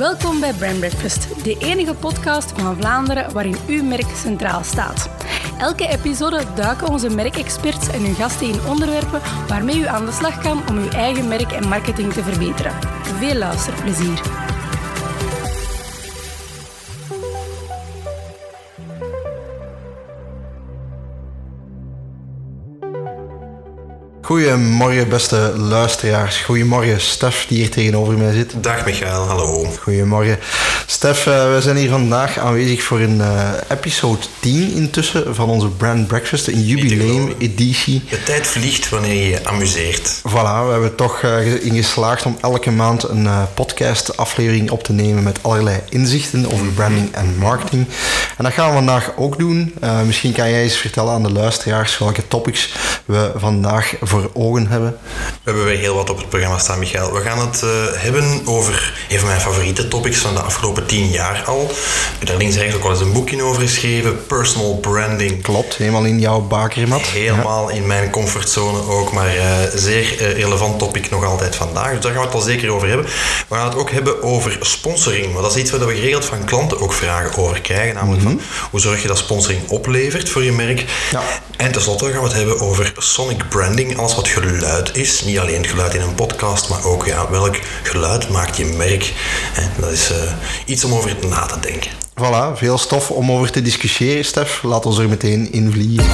Welkom bij Brand Breakfast, de enige podcast van Vlaanderen waarin uw merk centraal staat. Elke episode duiken onze merkexperts en hun gasten in onderwerpen waarmee u aan de slag kan om uw eigen merk en marketing te verbeteren. Veel luisterplezier. Goedemorgen, beste luisteraars. Goedemorgen, Stef, die hier tegenover mij zit. Dag Michael, hallo. Goedemorgen. Stef, uh, we zijn hier vandaag aanwezig voor een uh, episode 10 intussen van onze Brand Breakfast, een jubileum-editie. De tijd vliegt wanneer je je amuseert. Voilà, we hebben toch uh, in geslaagd om elke maand een podcast-aflevering op te nemen met allerlei inzichten over branding en marketing. En dat gaan we vandaag ook doen. misschien kan jij eens vertellen aan de luisteraars welke topics we vandaag voor ogen hebben. We hebben weer heel wat op het programma staan, Michael. We gaan het hebben over een van mijn favoriete topics van de afgelopen tien jaar al. Ik heb daar links eigenlijk wel eens een boekje over geschreven. Personal branding. Klopt, helemaal in jouw bakermat. Helemaal in mijn comfortzone ook, maar uh, zeer uh, relevant topic nog altijd vandaag. Dus daar gaan we het al zeker over hebben. We gaan het ook hebben over sponsoring. Want dat is iets waar we geregeld van klanten ook vragen over krijgen. Namelijk van, hoe zorg je dat sponsoring oplevert voor je merk? Ja. En tenslotte gaan we het hebben over sonic branding. Alles wat geluid is. Niet alleen geluid in een podcast, maar ook ja, welk geluid maakt je merk. En dat is uh, iets om over na te denken. Voilà, veel stof om over te discussiëren, Stef. Laat ons er meteen in vliegen.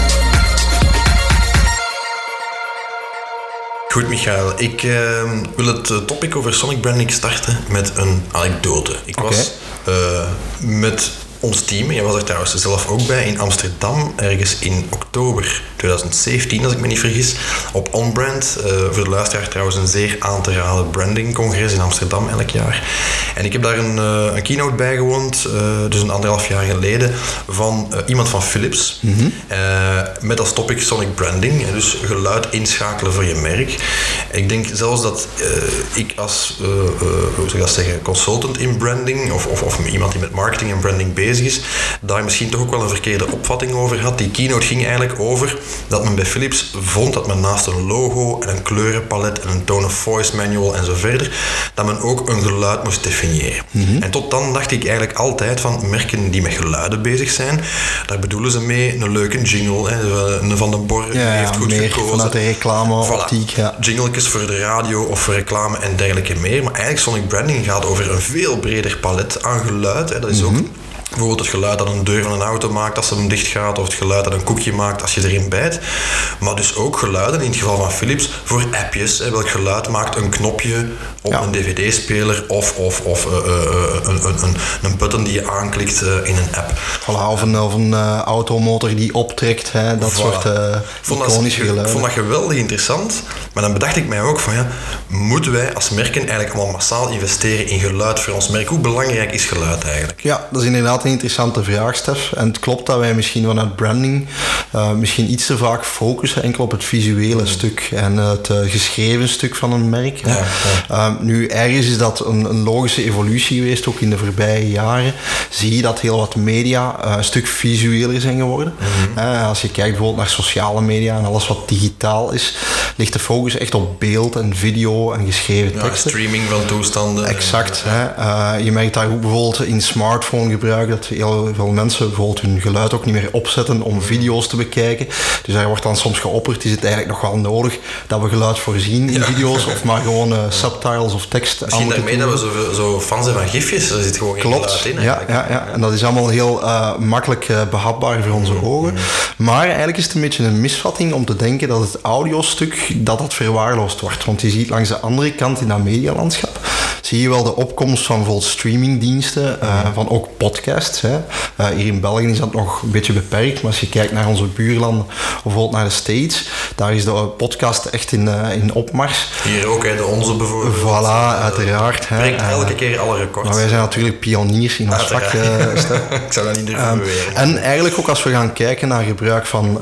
Goed, Michael. Ik uh, wil het topic over sonic branding starten met een anekdote. Ik okay. was uh, met ons team, jij was er trouwens zelf ook bij, in Amsterdam, ergens in oktober 2017, als ik me niet vergis, op OnBrand. Uh, voor de luisteraar trouwens een zeer aan te raden brandingcongres in Amsterdam elk jaar. En ik heb daar een, uh, een keynote bij gewoond, uh, dus een anderhalf jaar geleden, van iemand van Philips. Mm -hmm. met als topic Sonic Branding, dus geluid inschakelen voor je merk. Ik denk zelfs dat ik als, hoe zou ik dat zeggen, consultant in branding, of, of, of iemand die met marketing en branding bezig is, daar misschien toch ook wel een verkeerde opvatting over had. Die keynote ging eigenlijk over dat men bij Philips vond dat men naast een logo en een kleurenpalet en een tone of voice manual en zo verder, dat men ook een geluid moest definiëren. Mm -hmm. En tot dan dacht ik eigenlijk altijd van merken die met geluiden bezig zijn, daar bedoelen ze mee een leuke jingle. Hè. Een Van den Borre ja, heeft goed meer gekozen. vanuit de reclame voilà. ja. Jingletjes voor de radio of voor reclame en dergelijke meer. Maar eigenlijk Sonic Branding gaat over een veel breder palet aan geluid. Hè. Dat is mm -hmm. ook Bijvoorbeeld het geluid dat een deur van een auto maakt als ze hem dicht gaat, of het geluid dat een koekje maakt als je erin bijt. Maar dus ook geluiden, in het geval van Philips, voor appjes. Hè. Welk geluid maakt een knopje op ja. een dvd-speler of, of, of uh, uh, een, een, een button die je aanklikt uh, in een app. Voilà, of een, of een automotor die optrekt, hè. dat voilà. soort iconische geluiden. Ik vond dat geweldig interessant, maar dan bedacht ik mij ook van ja, moeten wij als merken eigenlijk allemaal massaal investeren in geluid voor ons merk? Hoe belangrijk is geluid eigenlijk? Ja, dat is inderdaad een interessante vraag, Stef. En het klopt dat wij misschien vanuit branding uh, misschien iets te vaak focussen enkel op het visuele stuk en het uh, geschreven stuk van een merk. Ja, ja. Uh, nu, ergens is dat een, een, logische evolutie geweest, ook in de voorbije jaren. Zie je dat heel wat media een stuk visueler zijn geworden. Mm -hmm. als je kijkt bijvoorbeeld naar sociale media en alles wat digitaal is, ligt de focus echt op beeld en video en geschreven ja, teksten. streaming van toestanden. Exact. Hè. je merkt daar ook bijvoorbeeld in smartphone gebruik dat heel veel mensen bijvoorbeeld hun geluid ook niet meer opzetten om video's te bekijken. Dus daar wordt dan soms geopperd, is het eigenlijk nog wel nodig dat we geluid voorzien in ja. video's of maar gewoon uh, subtitles of tekst Misschien daarmee dat we zo, zo fan zijn van gifjes, er zit gewoon geen Klopt. geluid in. Ja, ja, ja, en dat is allemaal heel uh, makkelijk uh, behapbaar voor onze ogen. Maar eigenlijk is het een beetje een misvatting om te denken dat het audiostuk dat dat verwaarloosd wordt. Want je ziet langs de andere kant in dat medialandschap zie je wel de opkomst van bijvoorbeeld streamingdiensten, van ook podcasts. Hè. Uh, hier in België is dat nog een beetje beperkt, maar als je kijkt naar onze buurlanden, bijvoorbeeld naar de States, daar is de podcast echt in, uh, in opmars. Hier ook, hè, de onze bijvoorbeeld. Voilà, uiteraard. Hè. Breekt elke keer alle records. Maar wij zijn natuurlijk pioniers in ons vak. Ik zou dat niet durven um, beweren. En eigenlijk ook als we gaan kijken naar gebruik van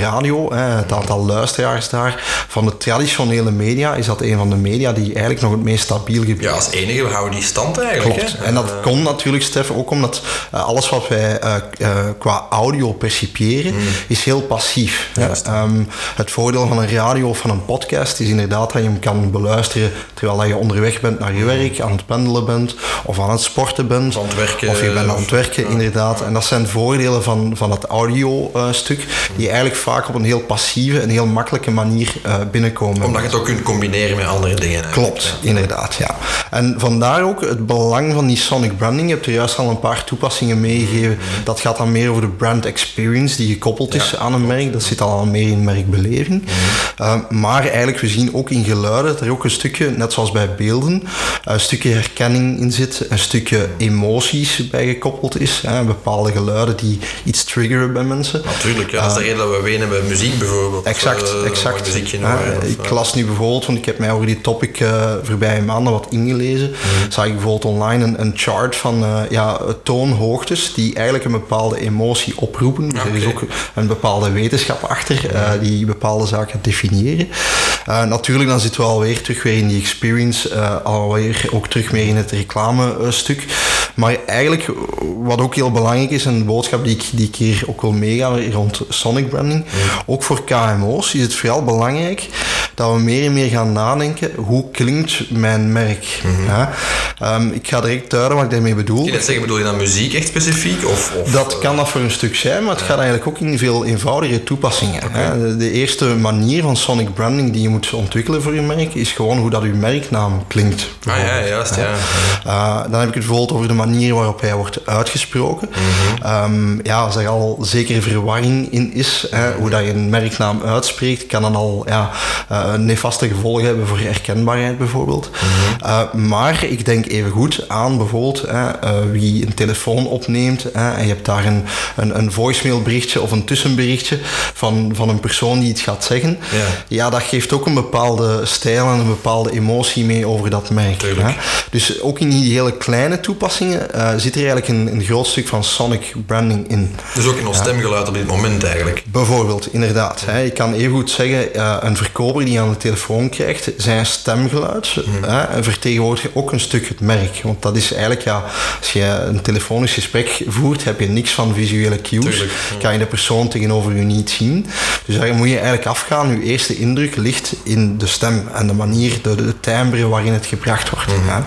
radio, hè, het aantal luisteraars daar, van de traditionele media, is dat een van de media die eigenlijk nog het meest stabiel gebruikt. Als enige, we houden die stand eigenlijk. Klopt. Hè? En dat komt natuurlijk, Stef, ook omdat uh, alles wat wij uh, qua audio percipiëren mm. is heel passief. Ja, um, het voordeel van een radio of van een podcast is inderdaad dat je hem kan beluisteren terwijl je onderweg bent naar je werk, aan het pendelen bent of aan het sporten bent. Of je bent aan het werken, inderdaad. En dat zijn voordelen van, van het audio-stuk, die eigenlijk vaak op een heel passieve en heel makkelijke manier eh, binnenkomen. Omdat je het ook kunt combineren met andere dingen. eigenlijk. Klopt, inderdaad, ja. En vandaar ook het belang van die sonic branding. Je hebt er juist al een paar toepassingen meegegeven. Dat gaat dan meer over de brand experience die gekoppeld is Ja, aan een merk. Dat zit al meer in merkbeleving. Uh, maar eigenlijk, we zien ook in geluiden dat er ook een stukje, net zoals bij beelden, een stukje herkenning in zit, een stukje emoties bij gekoppeld is. Hè. Bepaalde geluiden die iets triggeren bij mensen. Natuurlijk, ja, dat is de reden dat we wenen bij muziek bijvoorbeeld. Exact, eh, exact. mooi muziekje Ja, horen, of, ik las nu bijvoorbeeld, want ik heb mij over die topic uh, voorbije maanden wat ingelezen, Mhm. zag ik bijvoorbeeld online een, een chart van uh, ja, toonhoogtes die eigenlijk een bepaalde emotie oproepen. Dus Okay. er is ook een bepaalde wetenschap achter uh, die bepaalde zaken definiëren. Uh, natuurlijk, dan zitten we alweer terug weer in die experience, alweer ook terug meer in het reclame-stuk. Maar eigenlijk, wat ook heel belangrijk is, en de boodschap die ik, die ik hier ook wil meegaan rond sonic branding, ook voor KMO's is het vooral belangrijk dat we meer en meer gaan nadenken, hoe klinkt mijn merk? Ja? Um, ik ga direct duiden wat ik daarmee bedoel. Kun je zeggen, bedoel je dan muziek echt specifiek? Of, of, dat kan dat voor een stuk zijn, maar het gaat eigenlijk ook in veel eenvoudigere toepassingen. Okay. De, de, eerste manier van sonic branding die je moet ontwikkelen voor je merk, is gewoon hoe dat je merknaam klinkt. Ah ja, juist, ja. Uh, dan heb ik het bijvoorbeeld over de manier waarop hij wordt uitgesproken. Mm -hmm. um, ja, als er al zekere verwarring in is, hè, hoe dat je een merknaam uitspreekt, kan dan al ja, uh, nefaste gevolgen hebben voor herkenbaarheid bijvoorbeeld. Mm -hmm. uh, maar ik denk even goed aan bijvoorbeeld wie een telefoon opneemt en je hebt daar een, een, een voicemail berichtje of een tussenberichtje van, van een persoon die iets gaat zeggen. Ja. ja, dat geeft ook een bepaalde stijl en een bepaalde emotie mee over dat merk. Hè? Dus ook in die hele kleine toepassingen uh, zit er eigenlijk een, een, groot stuk van sonic branding in. Dus ook in ons ja. stemgeluid op dit moment eigenlijk. Bijvoorbeeld, inderdaad. Hè? Je kan even goed zeggen, uh, een verkoper die aan de telefoon krijgt, zijn stemgeluid Hmm. mm. hè, vertegenwoordigt ook een stuk het merk. Want dat is eigenlijk, ja, als je een telefonisch gesprek voert, heb je niks van visuele cues. Tuurlijk, ja. Kan je de persoon tegenover je niet zien. Dus daar moet je eigenlijk afgaan. Je eerste indruk ligt in de stem en de manier, de, de timbre waarin het gebracht wordt. Mhm. Mm.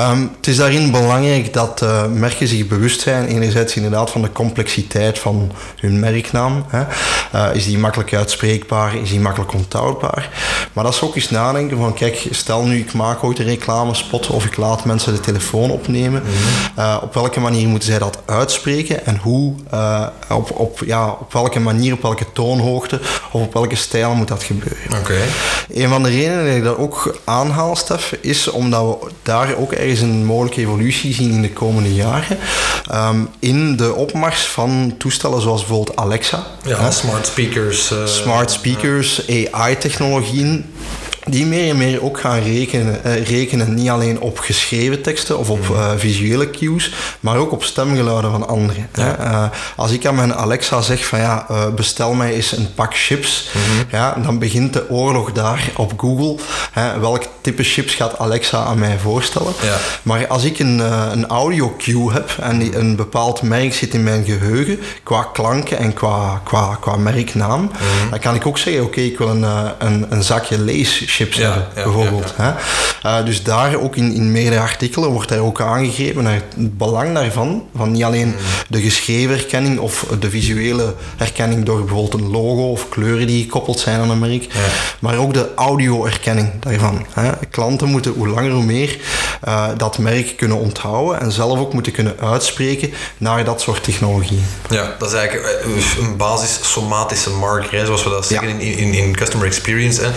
Um, het is daarin belangrijk dat uh, merken zich bewust zijn, enerzijds inderdaad van de complexiteit van hun merknaam. Hè. Uh, is die makkelijk uitspreekbaar? Is die makkelijk onthoudbaar? Maar dat is ook eens nadenken van, kijk, stel nu ik maak ooit een reclamespot of ik laat mensen de telefoon opnemen. Mm -hmm. uh, op welke manier moeten zij dat uitspreken en hoe, op, op, ja, op welke manier, op welke toonhoogte of op welke stijl moet dat gebeuren? Okay. Een van de redenen dat ik dat ook aanhaal, Stef, is omdat we daar ook ergens een mogelijke evolutie zien in de komende jaren. Um, in de opmars van toestellen zoals bijvoorbeeld Alexa. Ja, hè? smart speakers. Uh, smart speakers, AI-technologieën die meer en meer ook gaan rekenen, uh, rekenen niet alleen op geschreven teksten of op uh, visuele cues, maar ook op stemgeluiden van anderen. Ja. Uh, als ik aan mijn Alexa zeg van ja, bestel mij eens een pak chips, mm -hmm. ja, dan begint de oorlog daar op Google. Hè, welk type chips gaat Alexa aan mij voorstellen? Ja. Maar als ik een, een audio cue heb en die, een bepaald merk zit in mijn geheugen, qua klanken en qua, qua, qua merknaam, mm -hmm. dan kan ik ook zeggen, oké, okay, ik wil een, een, een zakje lees chips ja, hebben, bijvoorbeeld. ja, uh, dus daar ook in, in meerdere artikelen wordt daar ook aangegeven naar het belang daarvan, van niet alleen de geschreven herkenning of de visuele herkenning door bijvoorbeeld een logo of kleuren die gekoppeld zijn aan een merk, maar ook de audio-herkenning daarvan. Hè. Klanten moeten hoe langer hoe meer uh, dat merk kunnen onthouden en zelf ook moeten kunnen uitspreken naar dat soort technologie. Ja, dat is eigenlijk eh, een basis somatische marker, hè, zoals we dat zeggen in, in, in customer experience. Hè.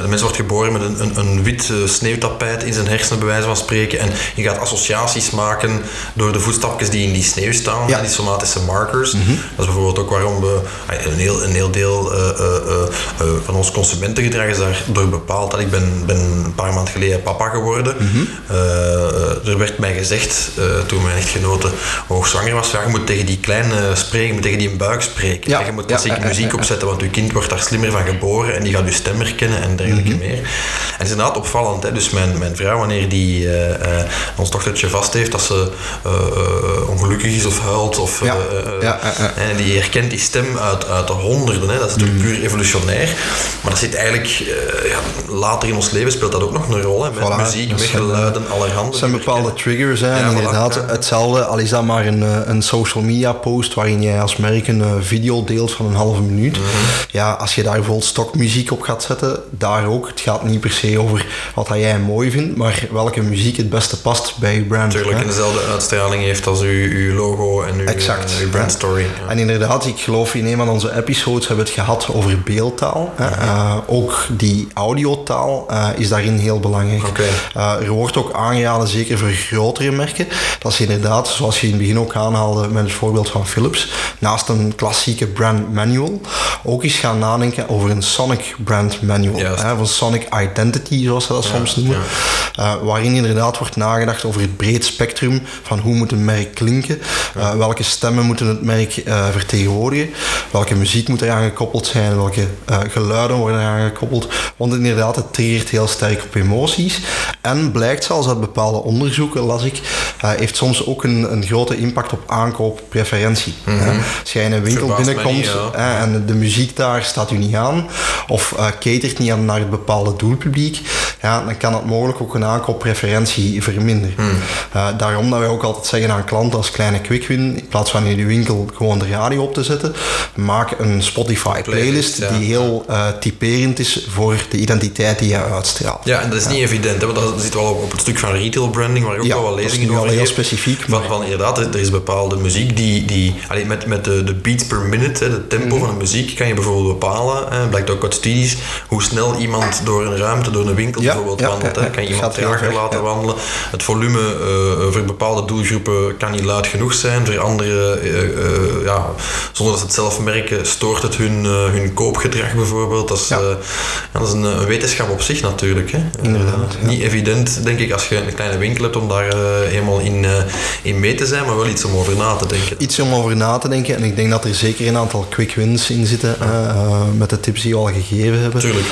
De mens wordt geboren met een, een, een wit uh, sneeuwtapijt in zijn hersenen, bij wijze van spreken. En je gaat associaties maken door de voetstapjes die in die sneeuw staan, ja. die somatische markers. Mm -hmm. Dat is bijvoorbeeld ook waarom we een heel, een heel deel uh, uh, van ons consumentengedrag is daardoor bepaald. Dat ik ben, ben een paar maanden geleden papa geworden. Mm -hmm. er werd mij gezegd, toen mijn echtgenote hoogzwanger was, ja, je moet tegen die kleine spreken, je moet tegen die buik spreken. Ja. Je moet klassieke ja, muziek opzetten, want je kind wordt daar slimmer van geboren en die gaat je stem herkennen en dergelijke Mhm. meer. En het is inderdaad opvallend. Hè? Dus mijn, mijn vrouw, wanneer die uh, uh, ons dochtertje vast heeft, dat ze uh, ongelukkig is of huilt, of, ja. Ja, en die herkent die stem uit, uit de honderden. Hè? Dat is natuurlijk mm. puur evolutionair. Maar dat zit eigenlijk, ja, later in ons leven speelt dat ook nog een rol. Hè? Met voilà, muziek, met geluiden, allerhande. Er zijn bepaalde triggers. Hè? en inderdaad, hetzelfde, al is dat maar een, een social media post waarin jij als merk een video deelt van een halve minuut. Mm -hmm. Ja, als je daar bijvoorbeeld stokmuziek op gaat zetten, daar ook. Het gaat niet per se over wat jij mooi vindt, maar welke muziek het beste past bij je brand. Natuurlijk, en dezelfde uitstraling heeft als uw, uw logo en uw, exact, uh, uw brandstory. Ja. En inderdaad, ik geloof in een van onze episodes hebben we het gehad over beeldtaal. Hè. Uh, ook die audiotaal uh, is daarin heel belangrijk. Okay. er wordt ook aangeraden, zeker voor grotere merken, dat ze inderdaad, zoals je in het begin ook aanhaalde met het voorbeeld van Philips, naast een klassieke brand manual, ook eens gaan nadenken over een Sonic brand manual. Hè, Sonic identity, zoals ze dat soms noemen. Uh, waarin inderdaad wordt nagedacht over het breed spectrum van hoe moet een merk klinken, uh, welke stemmen moeten het merk uh, vertegenwoordigen, welke muziek moet eraan gekoppeld zijn, welke geluiden worden eraan gekoppeld. Want inderdaad, het triggert heel sterk op emoties. En blijkt zelfs uit bepaalde onderzoeken, las ik, heeft soms ook een, een grote impact op aankooppreferentie. Mm -hmm. Als jij in een winkel binnenkomt niet, en de muziek daar staat u niet aan, of catert niet aan naar het bepaalde doelpubliek, ja, dan kan dat mogelijk ook een aankooppreferentie verminderen. Hmm. Uh, daarom dat wij ook altijd zeggen aan klanten als kleine quick win, in plaats van in de winkel gewoon de radio op te zetten, maak een Spotify playlist, die heel uh, typerend is voor de identiteit die je uitstraalt. Ja, en dat is niet evident, hè, want dat zit wel op, het stuk van retail branding, waar ook wel wat lezingen over heel specifiek. Van, van inderdaad, er is bepaalde muziek die, die allee, met, met de, de beats per minute, hè, de tempo mm. van de muziek, kan je bijvoorbeeld bepalen. Hè, blijkt ook uit studies hoe snel iemand door een ruimte, door een winkel bijvoorbeeld wandelt. Hè. Kan je iemand trager laten wandelen. Het volume uh, voor bepaalde doelgroepen kan niet luid genoeg zijn. Voor anderen, uh, uh, ja, zonder dat ze het zelf merken, stoort het hun, hun koopgedrag bijvoorbeeld. Dat is, ja. dat is een, een, wetenschap op zich natuurlijk. Hè. Niet evident, denk ik, als je een kleine winkel hebt om daar helemaal in, in mee te zijn, maar wel iets om over na te denken. Iets om over na te denken. En ik denk dat er zeker een aantal quick wins in zitten met de tips die we al gegeven hebben. Tuurlijk.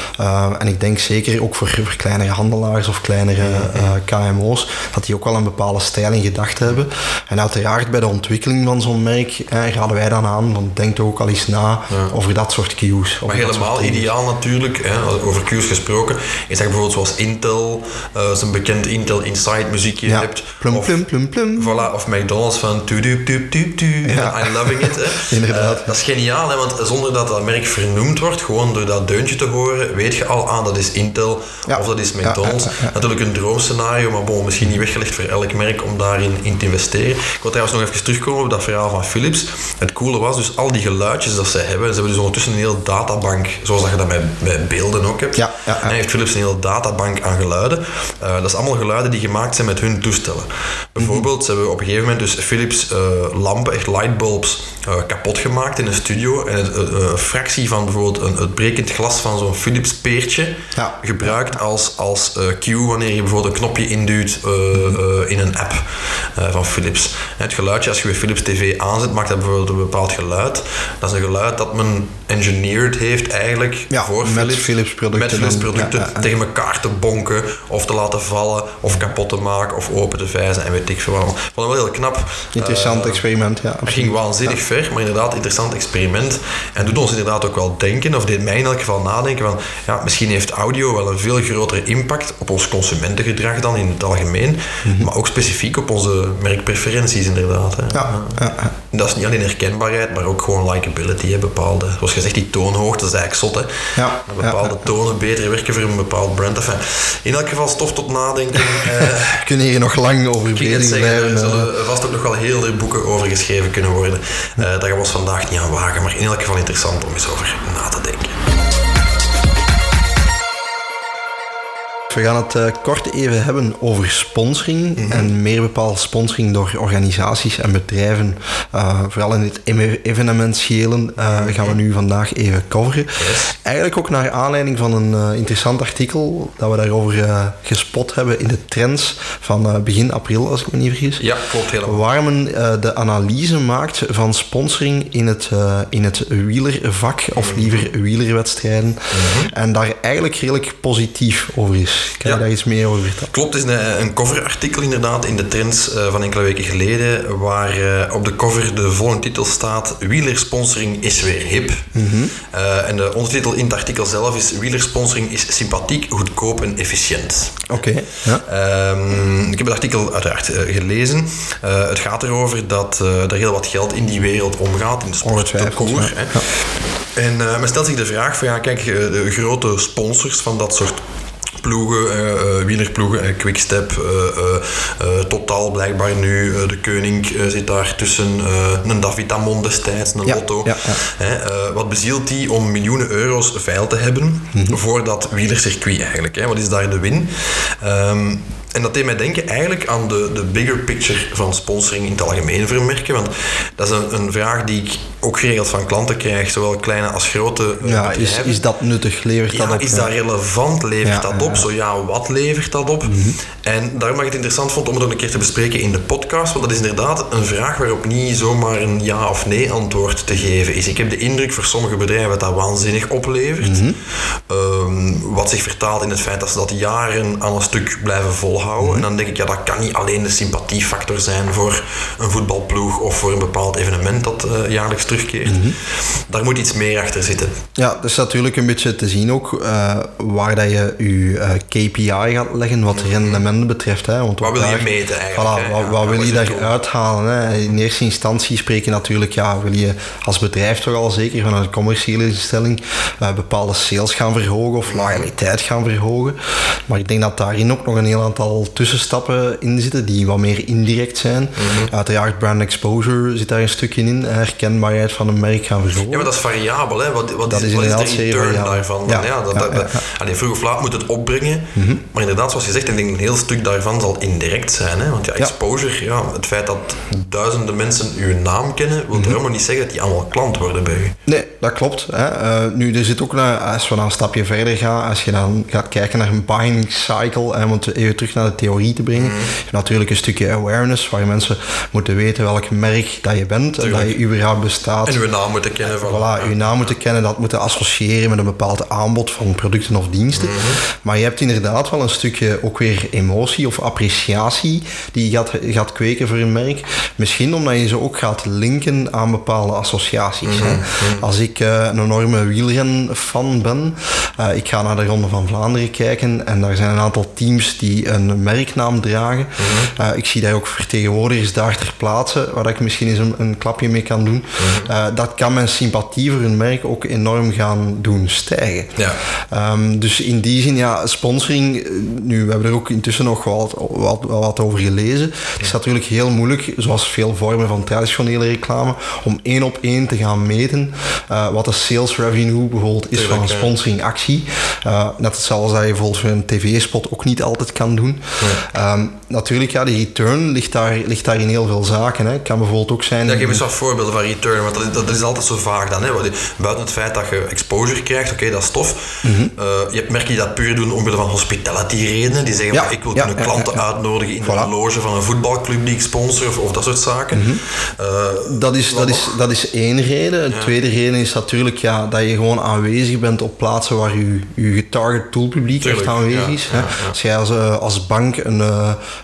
en ik denk zeker ook voor, voor kleinere handelaars of kleinere uh, eh, KMO's, dat die ook wel een bepaalde stijl in gedachten hebben. En uiteraard bij de ontwikkeling van zo'n merk eh, raden wij dan aan, want denk ook al eens na over dat soort cues. Maar helemaal ideaal natuurlijk, hè, over cues gesproken, is dat bijvoorbeeld zoals Intel, uh, zijn bekend Intel Inside muziekje ja. hebt. Plum, of, plum, plum, plum. Voilà, of McDonald's van tu tu tu tu tu ja. I'm loving it. Hè. Inderdaad. Uh, dat is geniaal, hè, want zonder dat dat merk vernoemd wordt, gewoon door dat deuntje te horen, weet je al aan dat is Intel ja. of dat is McDonald's. Natuurlijk een droomscenario, maar bon, misschien niet weggelegd voor elk merk om daarin in te investeren. Ik wil trouwens nog even terugkomen op dat verhaal van Philips. Het coole was dus al die geluidjes dat ze hebben. Ze hebben dus ondertussen een hele databank, zoals dat je dat met, met beelden ook hebt. Ja, ja, En heeft Philips een hele databank aan geluiden. Uh, dat is allemaal geluiden die gemaakt zijn met hun toestellen. Bijvoorbeeld, ze hebben op een gegeven moment dus Philips uh, lampen, echt lightbulbs, uh, kapot gemaakt in een studio. En een fractie van bijvoorbeeld een, het brekend glas van zo'n Philips peertje gebruikt als, als cue wanneer je bijvoorbeeld een knopje induwt uh, uh, in een app van Philips. Het geluidje, als je weer Philips TV aanzet, maakt dat bijvoorbeeld een bepaald geluid. Dat is een geluid dat men engineered heeft eigenlijk ja, voor met Philips, Philips producten, met Philips producten ja, tegen elkaar te bonken of te laten vallen of kapot te maken of open te vijzen en weet ik veel wat. Ik vond het wel heel knap. Interessant experiment, ja. Het ging waanzinnig ver, maar inderdaad interessant experiment en doet ons inderdaad ook wel denken, of deed mij in elk geval nadenken van ja, misschien heeft audio wel een veel grotere impact op ons consumentengedrag dan in het algemeen, mhm. maar ook specifiek op onze merkpreferenties inderdaad. Hè. Ja, ja, ja. Dat is niet alleen herkenbaarheid, maar ook gewoon likability, hè, bepaalde, zoals gezegd, die toonhoogte is eigenlijk zot. Hè. Ja, bepaalde tonen beter werken voor een bepaald brand. Enfin, in elk geval stof tot nadenken. uh, kunnen hier nog lang over bezig blijven. Er zullen vast ook nog wel heel veel boeken over geschreven kunnen worden. Uh, daar gaan we ons vandaag niet aan wagen, maar in elk geval interessant om eens over na te denken. We gaan het uh, kort even hebben over sponsoring mm -hmm. en meer bepaald sponsoring door organisaties en bedrijven. Uh, vooral in het evenementiëlen uh, gaan we nu vandaag even coveren. Yes. Eigenlijk ook naar aanleiding van een interessant artikel dat we daarover gespot hebben in de trends van begin april, als ik me niet vergis. Ja, klopt helemaal. Waar men de analyse maakt van sponsoring in het, in het wielervak, of liever wielerwedstrijden. Mm -hmm. En daar eigenlijk redelijk positief over is. Kan ja. je daar iets meer over vertellen? Klopt, het is een, een coverartikel inderdaad in de Trends uh, van enkele weken geleden, waar uh, op de cover de volgende titel staat Wielersponsoring is weer hip. Mm -hmm. uh, en de ondertitel in het artikel zelf is Wielersponsoring is sympathiek, goedkoop en efficiënt. Oké. Okay. Ja. Um, ik heb het artikel uiteraard gelezen. het gaat erover dat er heel wat geld in die wereld omgaat, in de sport, de koer. Ja. En men stelt zich de vraag van ja, kijk, de grote sponsors van dat soort ploegen, uh, wielerploegen, uh, Quickstep, Totaal blijkbaar nu, de Koning zit daar tussen, een David Amon destijds, een Lotto. Ja, ja. wat bezielt die om miljoenen euro's veil te hebben mm -hmm. voor dat wielercircuit eigenlijk? Hè? Wat is daar de win? Um, en dat deed mij denken eigenlijk aan de, de bigger picture van sponsoring in het algemeen voor merken. Want dat is een, een vraag die ik ook geregeld van klanten krijg, zowel kleine als grote uh, ja, is, is dat nuttig? Levert ja, dat op? Is dat relevant? Levert dat op? Zo ja, wat levert dat op? Mm En daarom ik het interessant vond om het ook een keer te bespreken in de podcast. Want dat is inderdaad een vraag waarop niet zomaar een ja of nee antwoord te geven is. Ik heb de indruk voor sommige bedrijven dat dat waanzinnig oplevert. Mm um, wat zich vertaalt in het feit dat ze dat jaren aan een stuk blijven volgen volhouden. En dan denk ik, ja, dat kan niet alleen de sympathiefactor zijn voor een voetbalploeg of voor een bepaald evenement dat uh, jaarlijks terugkeert. Mm -hmm. Daar moet iets meer achter zitten. Ja, dus natuurlijk een beetje te zien ook uh, waar dat je je uh, KPI gaat leggen wat rendementen betreft. Hè. Want wat wil je meten eigenlijk? Voilà, wat, wat, wil je daar uithalen? Hè? In eerste instantie spreken natuurlijk, ja, wil je als bedrijf toch al zeker vanuit een commerciële instelling bepaalde sales gaan verhogen of loyaliteit gaan verhogen. Maar ik denk dat daarin ook nog een heel aantal tussenstappen in zitten die wat meer indirect zijn. Mhm. Uiteraard brand exposure zit daar een stukje in. Herkenbaarheid van een merk gaan verhogen. Ja, maar dat is variabel. Hè? Wat, wat dat is, wat is de return daarvan? Ja. ja, dat, Allee, vroeg of laat moet het opbrengen. Mhm. Maar inderdaad, zoals je zegt, ik denk een heel stuk daarvan zal indirect zijn. Hè? Want ja, exposure, ja. het feit dat duizenden mensen uw naam kennen, wil -hmm. helemaal niet zeggen dat die allemaal klant worden bij u. Nee, dat klopt. Hè. Uh, nu, er zit ook, een, als we dan een stapje verder gaan, als je dan gaat kijken naar een buying cycle, hè, want even terug naar de theorie te brengen. Mm. Natuurlijk een stukje awareness, waar mensen moeten weten welk merk dat je bent en dat je überhaupt bestaat. En uw naam moeten kennen. Van, voilà, uw naam moeten kennen, dat moeten associëren met een bepaald aanbod van producten of diensten. Mm -hmm. Maar je hebt inderdaad wel een stukje ook weer emotie of appreciatie die je gaat, gaat kweken voor een merk. Misschien omdat je ze ook gaat linken aan bepaalde associaties. Mm -hmm. Als ik uh, een enorme wielren-fan ben, uh, ik ga naar de Ronde van Vlaanderen kijken en daar zijn een aantal teams die een merknaam dragen. Mm-hmm. uh, ik zie daar ook vertegenwoordigers daar ter plaatse, waar ik misschien eens een, een klapje mee kan doen. Mm-hmm. Uh, dat kan mijn sympathie voor een merk ook enorm gaan doen stijgen. Ja. Um, dus in die zin, ja, sponsoring, eh, nu, we hebben er ook intussen nog wat, wat, wat over gelezen. Het is natuurlijk heel moeilijk, zoals veel vormen van traditionele reclame, om één op één te gaan meten uh, wat de sales revenue bijvoorbeeld is Tuurlijk, van een sponsoringactie. Uh, net hetzelfde dat je bijvoorbeeld voor een tv-spot ook niet altijd kan doen. Ja. Natuurlijk, ja, die return ligt daar, ligt daar in heel veel zaken. Hè. kan bijvoorbeeld ook zijn... Ja, geef eens wat voorbeelden van return, want dat is, dat is altijd zo vaag dan. Hè. Buiten het feit dat je exposure krijgt, oké, okay, dat is tof. Mm -hmm. uh, je hebt merken die dat puur doen omwille van hospitality redenen. Die zeggen, ja, ik wil ja, kunnen klanten uitnodigen in voilà. de loge van een voetbalclub die ik sponsor of, of dat soort zaken. Mm -hmm. uh, dat, is, dat, is, dat is één reden. Een tweede reden is natuurlijk ja, dat je gewoon aanwezig bent op plaatsen waar je, je getarget doelpubliek echt aanwezig is. Als jij als, uh, als bank een,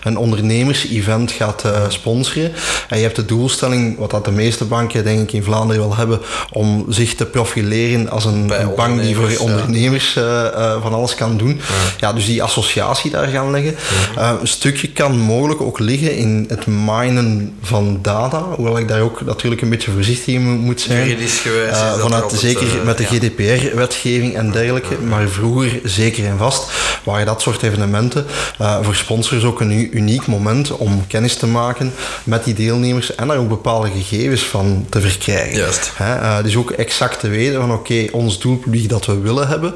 een ondernemers-event gaat uh, sponsoren en je hebt de doelstelling, wat dat de meeste banken denk ik in Vlaanderen wel hebben, om zich te profileren als een, bank die voor ondernemers ja. van alles kan doen. Ja. ja. dus die associatie daar gaan leggen. Een stukje kan mogelijk ook liggen in het minen van data, hoewel ik daar ook natuurlijk een beetje voorzichtig in moet zijn. Juridisch gewijs. Uh, is vanuit, zeker uh, met de ja. GDPR-wetgeving en dergelijke, maar vroeger zeker en vast waren dat soort evenementen uh, voor sponsors ook een uniek moment om kennis te maken met die deelnemers en daar ook bepaalde gegevens van te verkrijgen. Juist. Hè, dus ook exact te weten van oké, okay, ons doelpubliek dat we willen hebben,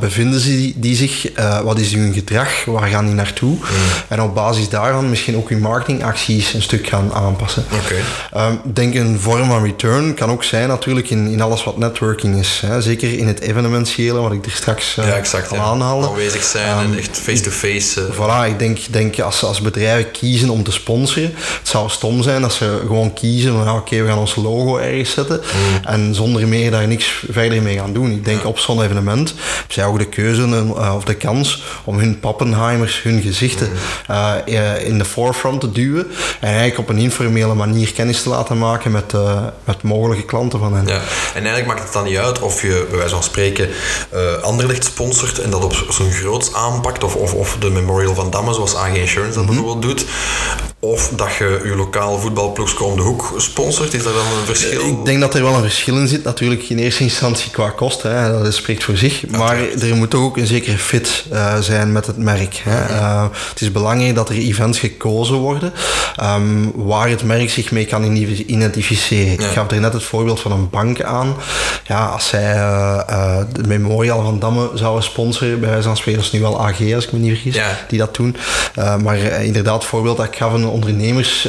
bevinden ze die, die zich, wat is hun gedrag, waar gaan die naartoe? Mm. En op basis daarvan misschien ook uw marketingacties een stuk gaan aanpassen. Okay. Um, denk een vorm van return kan ook zijn natuurlijk in, in alles wat networking is. Hè. Zeker in het evenementiële, wat ik er straks uh, ja, exact, al ja. aanhaalde. Aanwezig zijn um, en echt face-to-face. -face, uh. Voilà, ik denk, denk als, als bedrijven kiezen om te sponsoren, het zou stom zijn als ze gewoon kiezen van oké, okay, we gaan ons logo ergens zetten mm. en zonder meer daar niks verder mee gaan doen. Ik denk ja. op zo'n evenement hebben zij ook de keuze uh, of de kans om hun Pappenheimers, hun gezichten uh, in de forefront te duwen en eigenlijk op een informele manier kennis te laten maken met, uh, met mogelijke klanten van hen. Ja. En eigenlijk maakt het dan niet uit of je bij wijze van spreken uh, Anderlecht sponsort en dat op zo'n groots aanpakt of, of, of de Memorial van Damme zoals AG Insurance dat Mhm. bijvoorbeeld doet. Of dat je je lokale voetbalploegje om de hoek sponsort, is dat dan een verschil? Ik denk dat er wel een verschil in zit, natuurlijk in eerste instantie qua kosten, hè, dat spreekt voor zich. Ja, maar er moet toch ook een zekere fit uh, zijn met het merk. Hè. Uh, het is belangrijk dat er events gekozen worden um, waar het merk zich mee kan identificeren. Ja. Ik gaf er net het voorbeeld van een bank aan. Ja, als zij uh, de Memorial van Damme zouden sponsoren, bij wijze van spreken, is nu wel AG als ik me niet vergis, die dat doen. maar inderdaad, het voorbeeld dat ik gaf, een ondernemers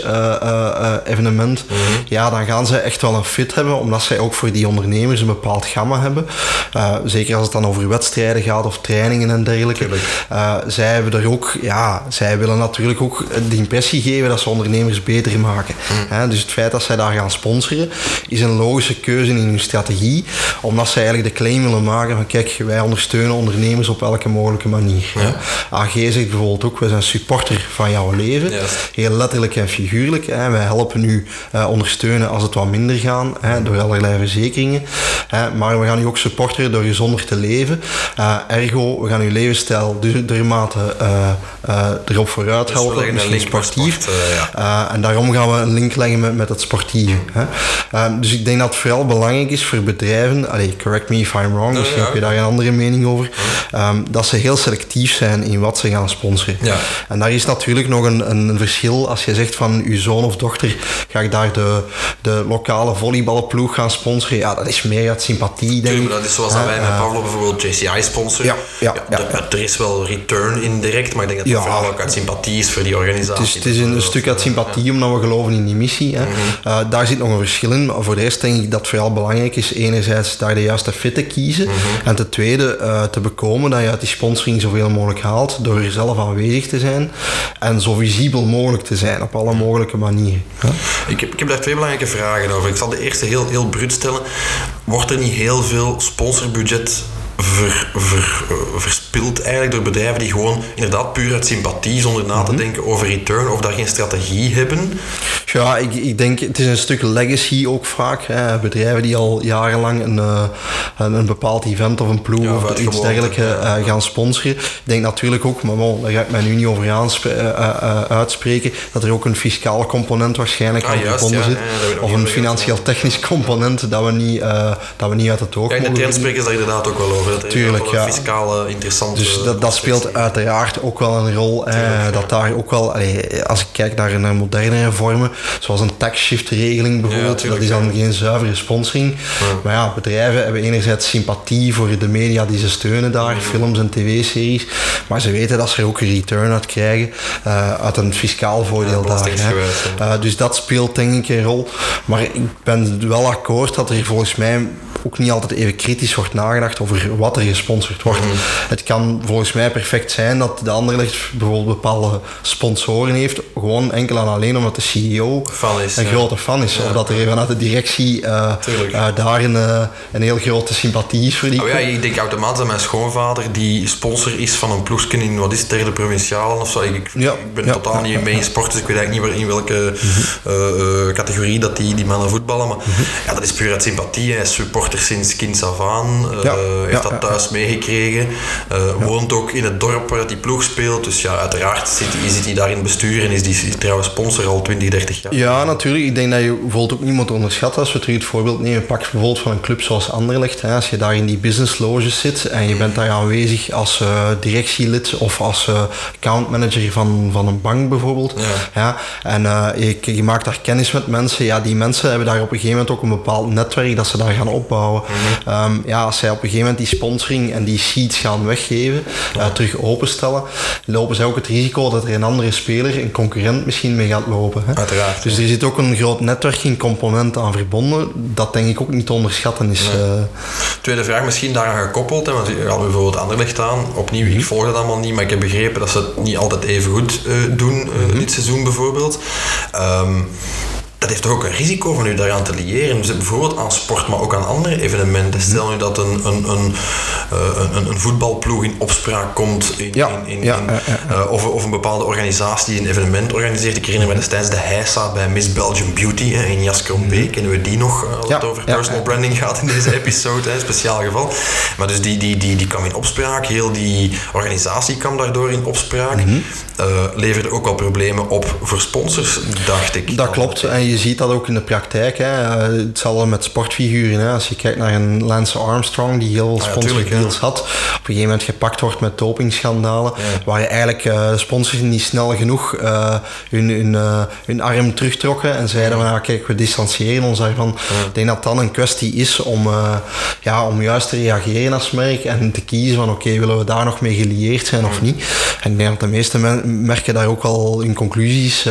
evenement, Mhm. ja, dan gaan ze echt wel een fit hebben, omdat zij ook voor die ondernemers een bepaald gamma hebben. Zeker als het dan over wedstrijden gaat of trainingen en dergelijke. Zij hebben er ook, ja, zij willen natuurlijk ook de impressie geven dat ze ondernemers beter maken. Mhm. Hè? Dus het feit dat zij daar gaan sponsoren, is een logische keuze in hun strategie, omdat zij eigenlijk de claim willen maken van kijk, wij ondersteunen ondernemers op elke mogelijke manier. Ja. AG zegt bijvoorbeeld ook, wij zijn supporter van jouw leven, heel letterlijk en figuurlijk. Hè? Wij helpen u uh, ondersteunen als het wat minder gaat, hè, door allerlei verzekeringen. Hè, maar we gaan u ook supporteren door gezonder te leven. Uh, ergo, we gaan uw levensstijl dermate uh, erop vooruit dus helpen, misschien sportief. Sport, ja. en daarom gaan we een link leggen met, met het sportieve. Hè. dus ik denk dat het vooral belangrijk is voor bedrijven, allee, correct me if I'm wrong, misschien ja. heb je daar een andere mening over, um, dat ze heel selectief zijn in wat ze gaan sponsoren. Ja. En daar is natuurlijk nog een, een verschil als je zegt van uw zoon of dochter ga ik daar de, de lokale volleybalploeg gaan sponsoren. Ja, dat is meer uit sympathie, denk ik. dat is zoals uh, wij met Pavlo bijvoorbeeld JCI sponsoren. Ja, ja, ja, er is wel return indirect, maar ik denk dat het vooral ook uit sympathie is voor die organisatie. Het is, het is een, een stuk uit sympathie, omdat we geloven in die missie. Hè. Mm -hmm. uh, daar zit nog een verschil in, maar voor de rest denk ik dat het vooral belangrijk is, enerzijds daar de juiste fit te kiezen, mm -hmm. en ten tweede uh, te bekomen dat je uit die sponsoring zoveel mogelijk haalt, door er zelf aanwezig te zijn en zo visibel mogelijk te zijn, op alle mogelijke manieren. Hè. Ik heb, ik heb daar twee belangrijke vragen over. Ik zal de eerste heel, heel bruut stellen. Wordt er niet heel veel sponsorbudget ver, ver, uh, verspild eigenlijk door bedrijven die gewoon inderdaad puur uit sympathie, zonder na te denken over return of daar geen strategie hebben? Ja, ik, ik denk het is een stuk legacy ook vaak. Hè. Bedrijven die al jarenlang een, uh, een, een, bepaald event of een ploeg ja, of iets dergelijks uh, gaan sponsoren. Ik denk natuurlijk ook, maar bon, daar ga ik mij nu niet over uitspreken, dat er ook een fiscaal component waarschijnlijk ah, aan verbonden ja, zit. ja, of een financieel-technisch component dat we, niet, dat we niet uit het oog ja, in de mogen spreken ze daar inderdaad ook wel over. Dat er Tuurlijk, wel een fiscale interessante... Dus dat, dat speelt uiteraard ook wel een rol. Tuurlijk, eh, ja. dat daar ook wel, als ik kijk naar, naar modernere vormen, zoals een tax shift regeling bijvoorbeeld, dat is dan ja. geen zuivere sponsoring. Maar ja, bedrijven hebben enerzijds sympathie voor de media die ze steunen daar, films en tv-series, maar ze weten dat ze er ook een return uit krijgen, uh, uit een fiscaal voordeel daar. Hè. Uh, dus dat speelt denk ik een rol. Maar ik ben wel akkoord dat er volgens mij ook niet altijd even kritisch wordt nagedacht over wat er gesponsord wordt. Mm. Het kan volgens mij perfect zijn dat de Anderlecht bijvoorbeeld bepaalde sponsoren heeft, gewoon enkel en alleen omdat de CEO fan is, een ja. grote fan is. Ja. Of dat er vanuit de directie uh, uh, daar een, uh, een heel grote sympathie is voor die oh, ja, Ik denk automatisch aan mijn schoonvader die sponsor is van een ploegje in, wat is het, derde provinciaal of zo. Ik, ik, ja. ik ben totaal niet mee in sport, dus ik weet eigenlijk niet in welke -hmm. categorie dat die, die mannen voetballen. Maar -hmm. ja, dat is puur uit sympathie. Is supporter sinds kind af aan. Ja, heeft dat thuis meegekregen. Woont ook in het dorp waar die ploeg speelt. Dus ja, uiteraard zit, zit hij daar in het bestuur en is die trouwens sponsor al 20, 30 jaar. Ja, natuurlijk. Ik denk dat je bijvoorbeeld ook niemand onderschat als we terug het voorbeeld nemen. Pak bijvoorbeeld van een club zoals Anderlecht. Hè. Als je daar in die business loges zit en je bent daar aanwezig als uh, directielid of als uh, accountmanager van, van een bank bijvoorbeeld. Ja. ja en uh, je, je, maakt daar kennis met mensen. Ja, die mensen hebben daar op een gegeven moment ook een bepaald netwerk dat ze daar gaan opbouwen. Mm -hmm. um, ja, als zij op een gegeven moment die sponsoring en die sheets gaan weggeven, ja. terug openstellen, lopen zij ook het risico dat er een andere speler, een concurrent misschien mee gaat lopen. Hè. Uiteraard. Dus er zit ook een groot netwerking component aan verbonden, dat denk ik ook niet te onderschatten is. Nee. Tweede vraag misschien daaraan gekoppeld, hè, want je had bijvoorbeeld Anderlecht aan. Opnieuw, ik volg dat allemaal niet, maar ik heb begrepen dat ze het niet altijd even goed uh, doen -hmm. dit seizoen bijvoorbeeld. Um, dat heeft toch ook een risico van u daaraan te liëren. Dus bijvoorbeeld aan sport, maar ook aan andere evenementen. Stel nu dat een, een, een, een, een voetbalploeg in opspraak komt, in, ja, in, in, ja, in ja, of, of een bepaalde organisatie die een evenement organiseert. Ik herinner me destijds de Heisa bij Miss Belgium Beauty hè, in Jaskrombeek. Kennen we die nog, als het over personal branding gaat in deze episode, hè, speciaal geval. Maar dus die, die, die, die kwam in opspraak, heel die organisatie kwam daardoor in opspraak. Mm -hmm. uh, leverde ook wel problemen op voor sponsors, dacht ik. Dat klopt. En je ziet dat ook in de praktijk. Hè. Hetzelfde met sportfiguren. Hè. Als je kijkt naar een Lance Armstrong, die heel veel sponsordeals ja, had, op een gegeven moment gepakt wordt met dopingschandalen, ja. waar je eigenlijk uh, sponsors niet snel genoeg uh, hun, hun, uh, hun arm terugtrokken en zeiden van, ja, kijk, we distancieren ons daarvan. Ik denk dat dat een kwestie is om, ja, om juist te reageren als merk en te kiezen van, oké, okay, willen we daar nog mee gelieerd zijn of niet? En ik denk dat de meeste merken daar ook al hun conclusies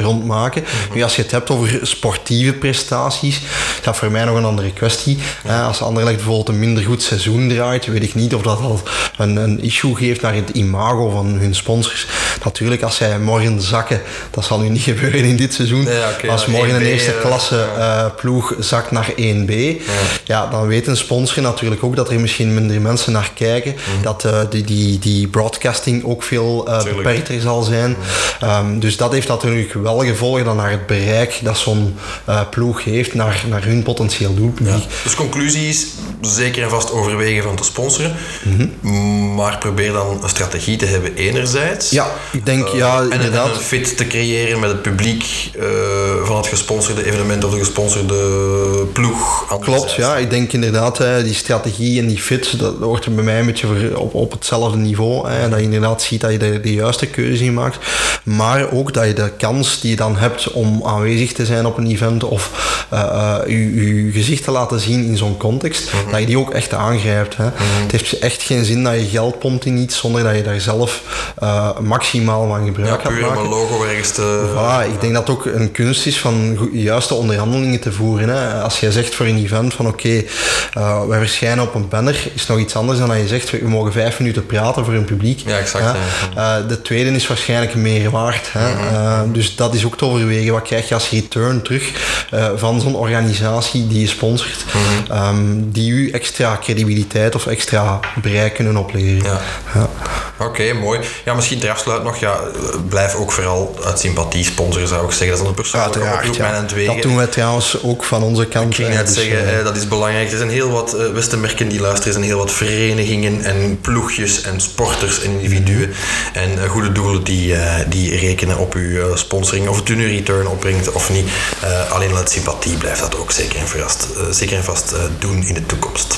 rond maken. Nu, als je het hebt over sportieve prestaties, dat is voor mij nog een andere kwestie. Ja. Als Anderlecht bijvoorbeeld een minder goed seizoen draait, weet ik niet of dat al een, een issue geeft naar het imago van hun sponsors. Natuurlijk, als zij morgen zakken, dat zal nu niet gebeuren in dit seizoen. Nee, okay, als morgen een eerste klasse uh, ploeg zakt naar 1B, ja. ja. dan weet een sponsor natuurlijk ook dat er misschien minder mensen naar kijken. Mm. Dat uh, die, die, die broadcasting ook veel uh, beperkter zal zijn. Mm. Um, dus dat heeft natuurlijk wel gevolgen dan naar het bereik dat zo'n uh, ploeg heeft naar, naar hun potentieel doelpubliek. Ja. Dus conclusie is zeker en vast overwegen van te sponsoren, mm -hmm. maar probeer dan een strategie te hebben enerzijds. Ja, ik denk uh, ja, en inderdaad. een fit te creëren met het publiek uh, van het gesponsorde evenement of de gesponsorde ploeg. Klopt, ja. Ik denk inderdaad hè, die strategie en die fit, dat hoort er bij mij een beetje op, op hetzelfde niveau. Hè, dat je inderdaad ziet dat je de, de juiste keuze in maakt. Maar ook dat je de kans die je dan hebt om aanwezig te zijn op een event of uh, je, je gezicht te laten zien in zo'n context, mm -hmm. dat je die ook echt aangrijpt. Hè. Mm -hmm. Het heeft echt geen zin dat je geld pompt in iets zonder dat je daar zelf uh, maximaal van gebruik ja, gaat maken. om een logo ergens te... Voilà, ik denk dat het ook een kunst is van juiste onderhandelingen te voeren. Hè. Als jij zegt voor een event van oké, okay, wij verschijnen op een banner, is nog iets anders dan dat je zegt we mogen vijf minuten praten voor een publiek. Ja, exact. Ja. de tweede is waarschijnlijk meer waard. Hè. Mm -hmm. dus dat is ook te overwegen. Wat krijg je als return terug uh, van zo'n organisatie die je sponsort, mm -hmm. um, die u extra credibiliteit of extra bereik kunnen opleveren. Ja. ja. Oké, okay, mooi. Ja, misschien ter afsluit nog, ja, blijf ook vooral uit sympathie sponsoren, zou ik zeggen. Dat is een persoonlijke oproep ja. Dat doen wij trouwens ook van onze kant. Ik ging net dus, zeggen, uh, dat is belangrijk. Er zijn heel wat uh, westenmerken die luisteren, er zijn heel wat verenigingen en ploegjes en sporters en individuen en uh, goede doelen die, die rekenen op uw sponsoring, of het u nu return opbrengt of niet. Uh, alleen uit sympathie blijft dat ook zeker en vast, uh, zeker en vast uh, doen in de toekomst.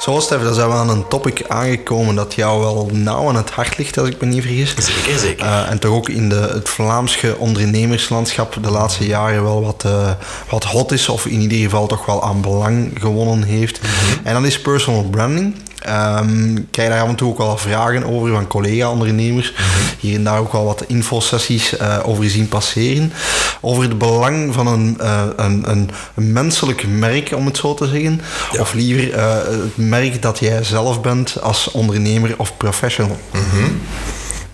Zo, Stef, dan zijn we aan een topic aangekomen dat jou wel nauw aan het hart ligt, als ik me niet vergis. Zeker, zeker. Uh, en toch ook in de, het Vlaamse ondernemerslandschap de laatste jaren wel wat, uh, wat hot is, of in ieder geval toch wel aan belang gewonnen heeft. Mm -hmm. En dat is personal branding. Um, ik krijg daar af en toe ook wel vragen over van collega-ondernemers. -hmm. Hier en daar ook wel wat infosessies uh, over zien passeren. Over het belang van een, uh, een, een, een, menselijk merk, om het zo te zeggen. Ja. Of liever uh, het merk dat jij zelf bent als ondernemer of professional. Mm -hmm.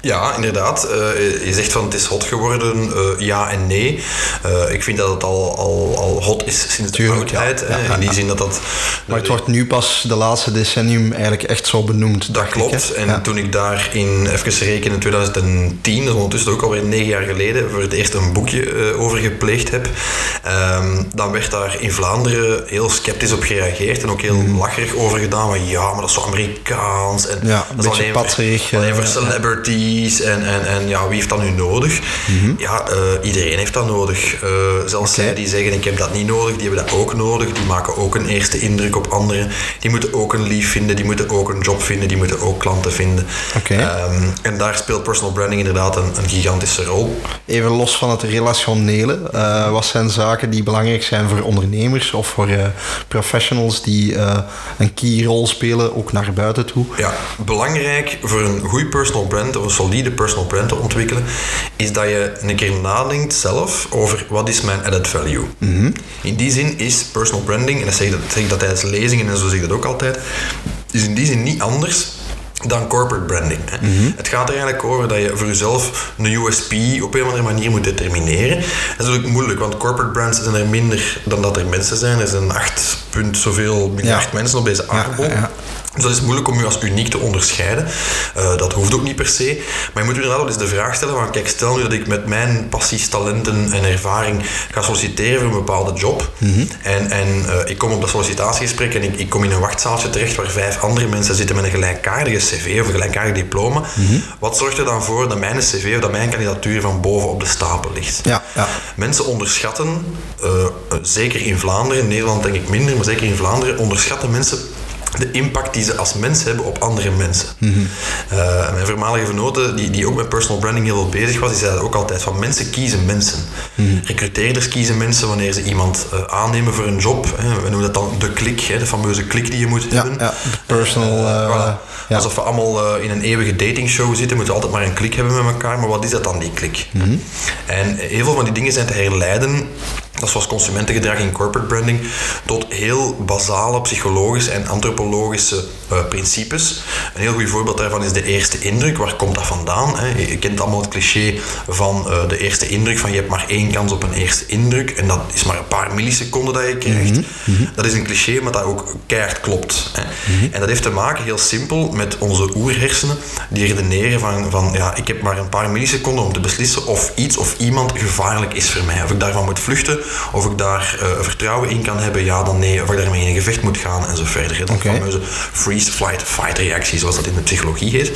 Ja, inderdaad. Uh, je zegt van het is hot geworden, uh, ja en nee. Uh, ik vind dat het al, al, al hot is sinds de oudheid. Ja, ja, in die zin dat dat... Maar het wordt nu pas de laatste decennium eigenlijk echt zo benoemd. Dat klopt. Ik, en toen ik daar in, even rekenen, in 2010, dat is ondertussen ook alweer negen jaar geleden, voor het eerst een boekje over gepleegd heb, um, dan werd daar in Vlaanderen heel sceptisch op gereageerd en ook heel mm. lacherig over gedaan. Van ja, maar dat is zo Amerikaans. En dat is alleen patserig, alleen voor En, en, en ja, wie heeft dat nu nodig? Mm -hmm. Ja, uh, iedereen heeft dat nodig. Uh, zelfs okay. zij die zeggen ik heb dat niet nodig, die hebben dat ook nodig. Die maken ook een eerste indruk op anderen. Die moeten ook een lief vinden, die moeten ook een job vinden, die moeten ook klanten vinden. Okay. Um, en daar speelt personal branding inderdaad een, een gigantische rol. Even los van het relationele, uh, wat zijn zaken die belangrijk zijn voor ondernemers of voor professionals die een key rol spelen, ook naar buiten toe? Ja, belangrijk voor een goede personal brand of solide personal brand te ontwikkelen, is dat je een keer nadenkt zelf over wat is mijn added value. Mm -hmm. In die zin is personal branding, en dat zeg, ik dat, zeg ik dat tijdens lezingen en zo zeg ik dat ook altijd, is in die zin niet anders dan corporate branding. Mm -hmm. Het gaat er eigenlijk over dat je voor jezelf een USP op een of andere manier moet determineren. Dat is natuurlijk moeilijk, want corporate brands zijn er minder dan dat er mensen zijn. Er zijn 8 punt zoveel miljard ja. mensen op deze aardbol. Ja, ja. Dus dat is moeilijk om je als uniek te onderscheiden. Uh, dat hoeft ook niet per se. Maar je moet inderdaad wel eens de vraag stellen: van, kijk, stel nu dat ik met mijn passies, talenten en ervaring ga solliciteren voor een bepaalde job. Mm -hmm. En, en uh, ik kom op dat sollicitatiegesprek en ik, ik, kom in een wachtzaaltje terecht waar vijf andere mensen zitten met een gelijkaardige cv of een gelijkaardig diploma. Mm -hmm. Wat zorgt er dan voor dat mijn cv of dat mijn kandidatuur van boven op de stapel ligt? Ja, ja. Mensen onderschatten, uh, zeker in Vlaanderen, in Nederland denk ik minder, maar zeker in Vlaanderen, onderschatten mensen de impact die ze als mens hebben op andere mensen. -hmm. Uh, mijn voormalige vernoten, die, die ook met personal branding heel veel bezig was, die zeiden ook altijd van mensen kiezen mensen. Mm -hmm. Recruteerders kiezen mensen wanneer ze iemand uh, aannemen voor een job. Hè. We noemen dat dan de klik, hè, de fameuze klik die je moet ja, hebben. Ja, de personal... Uh, voilà. ja. Alsof we allemaal in een eeuwige datingshow zitten, moeten we altijd maar een klik hebben met elkaar. Maar wat is dat dan, die klik? Mm -hmm. En heel veel van die dingen zijn te herleiden dat is zoals consumentengedrag in corporate branding, tot heel basale psychologische en antropologische uh, principes. Een heel goed voorbeeld daarvan is de eerste indruk. Waar komt dat vandaan? Hè? Je kent allemaal het cliché van uh, de eerste indruk, van je hebt maar één kans op een eerste indruk en dat is maar een paar milliseconden dat je krijgt. Mm -hmm. Dat is een cliché, maar dat ook keihard klopt. Hè? Mm -hmm. En dat heeft te maken, heel simpel, met onze oerhersenen, die redeneren van, van ja, ik heb maar een paar milliseconden om te beslissen of iets of iemand gevaarlijk is voor mij. Of ik daarvan moet vluchten, of ik daar uh, vertrouwen in kan hebben, ja dan nee, of ik daarmee in een gevecht moet gaan en zo verder. Dat okay. fameuze freeze, flight, fight reactie, zoals dat in de psychologie heet.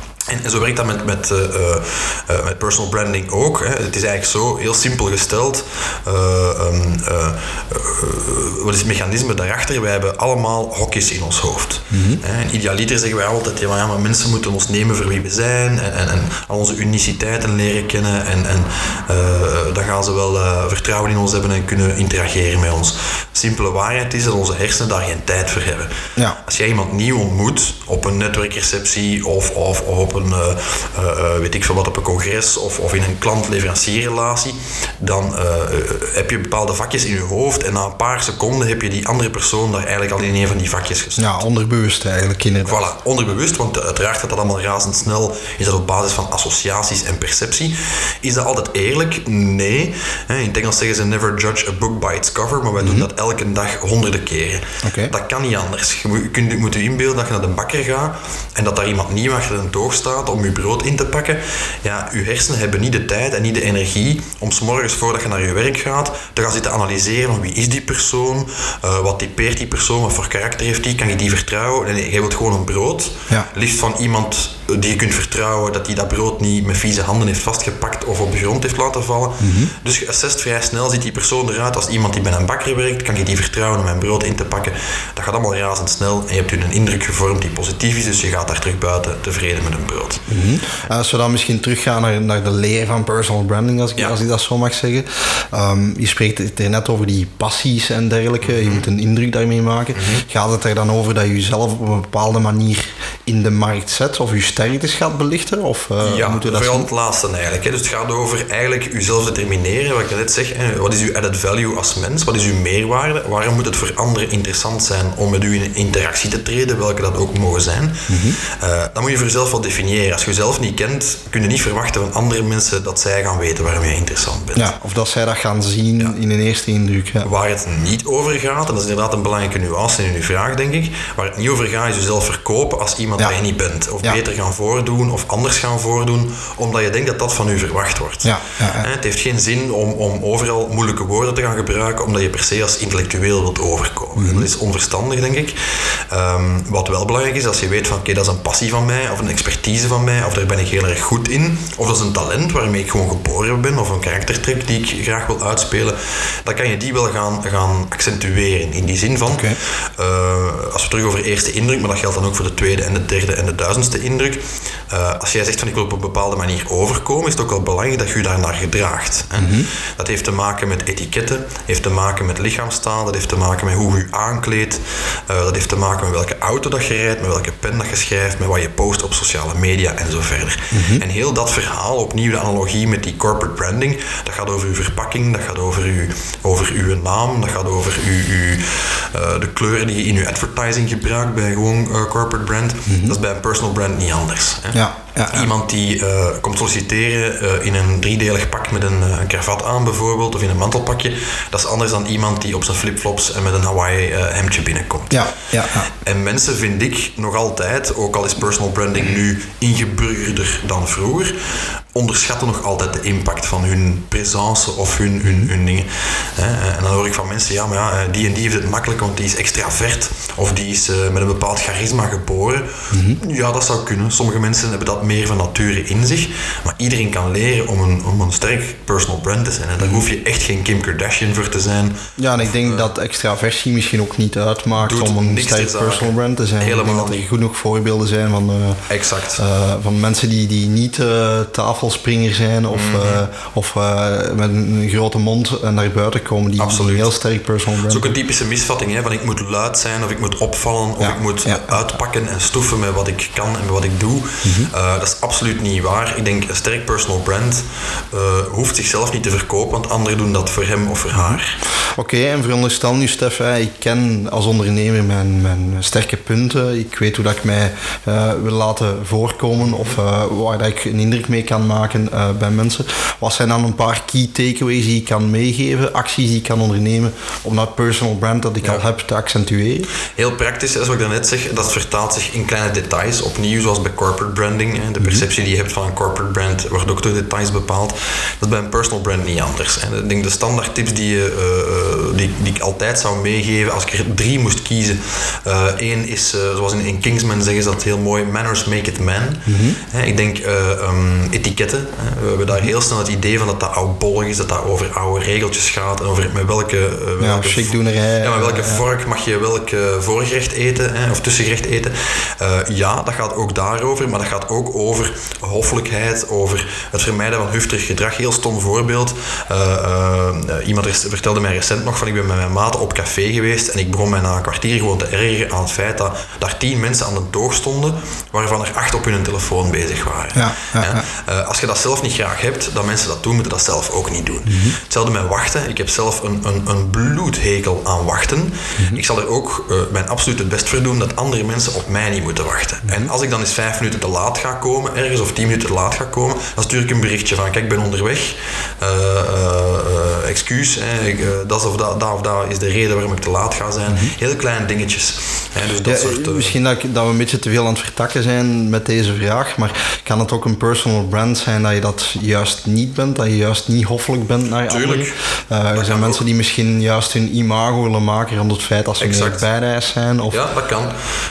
En, zo werkt dat met, met, uh, uh, met personal branding ook. Hè. Het is eigenlijk zo heel simpel gesteld. Um, wat is het mechanisme daarachter? Wij hebben allemaal hokjes in ons hoofd. Mm -hmm. En idealiter zeggen wij altijd: ja, maar, maar mensen moeten ons nemen voor wie we zijn en, en, en al onze uniciteiten leren kennen. En, en dan gaan ze wel vertrouwen in ons hebben en kunnen interageren met ons. Simpele waarheid is dat onze hersenen daar geen tijd voor hebben. Ja. Als jij iemand nieuw ontmoet op een netwerkreceptie of, of, of op een, uh, uh, weet ik veel wat, op een congres of, of in een klant-leverancierrelatie, dan heb je bepaalde vakjes in je hoofd en na een paar seconden heb je die andere persoon daar eigenlijk al in een van die vakjes gestopt. Ja, onderbewust eigenlijk inderdaad. Voilà, onderbewust, want uiteraard gaat dat allemaal razendsnel, is dat op basis van associaties en perceptie. Is dat altijd eerlijk? Nee. In het Engels zeggen ze never judge a book by its cover, maar wij doen mm -hmm. dat elke dag honderden keren. Okay. Dat kan niet anders. Je moet, je kunt, moet je inbeelden dat je naar de bakker gaat en dat daar iemand nieuw achter een toog staat om je brood in te pakken. Ja, je hersenen hebben niet de tijd en niet de energie om s'morgens voordat je naar je werk gaat te gaan zitten analyseren van wie is die persoon, uh, wat typeert die persoon, wat voor karakter heeft die, kan je die vertrouwen? Nee, je wilt gewoon een brood. Ja. Liefst van iemand die je kunt vertrouwen dat hij dat brood niet met vieze handen heeft vastgepakt of op de grond heeft laten vallen. Mm -hmm. Dus je assest vrij snel, ziet die persoon eruit als iemand die bij een bakker werkt, kan je die vertrouwen om mijn brood in te pakken. Dat gaat allemaal razendsnel en je hebt een indruk gevormd die positief is, dus je gaat daar terug buiten tevreden met een brood. Mm -hmm. Als we dan misschien teruggaan naar, naar de leer van personal branding, als ik, Ja. als ik dat zo mag zeggen. Um, je spreekt het er net over die passies en dergelijke. Je moet een indruk daarmee maken. Gaat het er dan over dat je jezelf op een bepaalde manier in de markt zet of je sterktes gaat belichten? Of uh, ja, moet u dat vooral het laatste eigenlijk. Hè. Dus het gaat over eigenlijk uzelf determineren, wat ik net zeg. Hè. Wat is uw added value als mens? Wat is uw meerwaarde? Waarom moet het voor anderen interessant zijn om met u in interactie te treden, welke dat ook mogen zijn? Mm dan moet je voor jezelf wel definiëren. Als je jezelf niet kent, kun je niet verwachten van andere mensen dat zij gaan weten waarom je interessant bent. Ja, of dat zij dat gaan zien in een eerste indruk. Ja. Waar het niet over gaat, en dat is inderdaad een belangrijke nuance in uw vraag, denk ik. Waar het niet over gaat, is jezelf verkopen als iemand waar je niet bent. Of beter gaan voordoen, of anders gaan voordoen, omdat je denkt dat dat van u verwacht wordt. Ja. Het heeft geen zin om, om overal moeilijke woorden te gaan gebruiken, omdat je per se als intellectueel wilt overkomen. Mhm. Dat is onverstandig, denk ik. Ehm, wat wel belangrijk is, als je weet van oké, dat is een passie van mij, of een expertise van mij, of daar ben ik heel erg goed in, of dat is een talent waarmee ik gewoon geboren ben, of een karaktertrek die ik graag wil uitspelen, dan kan je die wel gaan, gaan accentueren. In die zin van, uh, als we terug over eerste indruk, maar dat geldt dan ook voor de tweede en de derde en de duizendste indruk. Uh, als jij zegt van ik wil op een bepaalde manier overkomen, is het ook wel belangrijk dat je je daarnaar gedraagt. Mm Dat heeft te maken met etiketten, heeft te maken met lichaamstaal, dat heeft te maken met hoe je je aankleedt, uh, dat heeft te maken met welke auto dat je rijdt, met welke pen dat je schrijft, met wat je post op sociale media en zo verder. En heel dat verhaal, opnieuw de analogie met die corporate branding, dat gaat over uw verpakking, dat gaat over uw, over uw naam, dat gaat over uw, uw uh, de kleuren die je in uw advertising gebruikt bij gewoon uh, corporate brand. Dat is bij een personal brand niet anders. Hè? Ja, ja, Iemand die uh, komt solliciteren in een driedelig pak met een, een kravat aan bijvoorbeeld, of in een mantelpakje, dat is anders dan iemand die op zijn flipflops en met een Hawaii hemdje binnenkomt. Ja, ja, ja. En mensen vind ik nog altijd, ook al is personal branding nu ingeburgerder dan vroeger, onderschatten nog altijd de impact van hun presence of hun, hun, hun dingen. En dan hoor ik van mensen, ja, maar ja, die en die heeft het makkelijk, want die is extravert. Of die is uh, met een bepaald charisma geboren. Mm -hmm. Ja, dat zou kunnen. Sommige mensen hebben dat meer van nature in zich. Maar iedereen kan leren om een, om een sterk personal brand te zijn. En daar hoef je echt geen Kim Kardashian voor te zijn. Ja, en ik denk uh, dat extraversie misschien ook niet uitmaakt om een sterk personal brand te zijn. Helemaal ik denk dat er genoeg voorbeelden zijn van, uh, exact. van mensen die, die niet tafelspringer zijn of, mm -hmm. of met een grote mond naar buiten komen. Die, een heel sterk personal brand. Dat is ook een typische misvatting, hè, van ik moet luid zijn of ik moet opvallen of ik moet uitpakken en stoeven met wat ik kan en met wat ik doe. Mhm. Dat is absoluut niet waar. Ik denk een sterk personal brand hoeft zichzelf niet te verkopen, want anderen doen dat voor hem of voor haar. Oké, en veronderstel nu, Stef, ik ken als ondernemer mijn, mijn sterke punten. Ik weet hoe dat ik mij uh, wil laten voorkomen of waar dat ik een indruk mee kan maken bij mensen. Wat zijn dan een paar key takeaways die ik kan meegeven, acties die ik kan ondernemen om dat personal brand dat ik Ja. al heb te accentueren? Heel praktisch, zoals ik daarnet zeg, dat vertaalt zich in kleine details. Opnieuw, zoals bij corporate branding. hè. De perceptie die je hebt van een corporate brand wordt ook door details bepaald. Dat is bij een personal brand niet anders. hè. Ik denk de standaard tips die, je, eh, eh, die, die ik altijd zou meegeven, als ik er drie moest kiezen. Eén is, eh, zoals in, in Kingsman zeggen ze dat heel mooi, manners make it man. Hè, Ik denk eh, ehm, etiketten. hè. We hebben daar heel snel het idee van dat dat oudbollig is, dat dat over oude regeltjes gaat en over met welke... eh, Ja, welke chicdoenerij. ja, welke ja. vork mag je welk eh, voorgerecht eten hè, of tussengerecht eten? Eh, ja, dat gaat ook daarover, maar dat gaat ook over hoffelijkheid, over het vermijden van hufterig gedrag. Heel stom voorbeeld. Eh, eh, iemand vertelde mij recent nog van ik ben met mijn maat op café geweest en ik begon mij na een kwartier gewoon te ergeren aan het feit dat daar tien mensen aan de toog stonden, waarvan er acht op hun telefoon bezig waren. Ja, ja. Als je dat zelf niet graag hebt, dat mensen dat doen, moeten dat zelf ook niet doen. Hetzelfde met wachten. Ik heb zelf een, een, een bloedhekel aan wachten. Ik zal er ook eh, mijn absoluut het best voor doen dat andere mensen op mij niet moeten wachten. En als ik dan eens vijf minuten te laat ga komen, ergens of tien minuten te laat ga komen, dan stuur ik een berichtje van, kijk, ik ben onderweg. Eh, excuus, dat of dat, dat of dat is de reden waarom ik te laat ga zijn. Heel kleine dingetjes. Hè, dus dat Ja, soort... misschien dat, ik- dat we een beetje te veel aan het vertakken zijn met deze vraag, maar kan het ook een personal brand zijn dat je dat juist niet bent, dat je juist niet hoffelijk bent naar Tuurlijk. anderen? Eh, er zijn mensen ook. die misschien juist hun imago willen maken rond het feit dat ze Exact. meer badass zijn. Of, Ja, dat kan.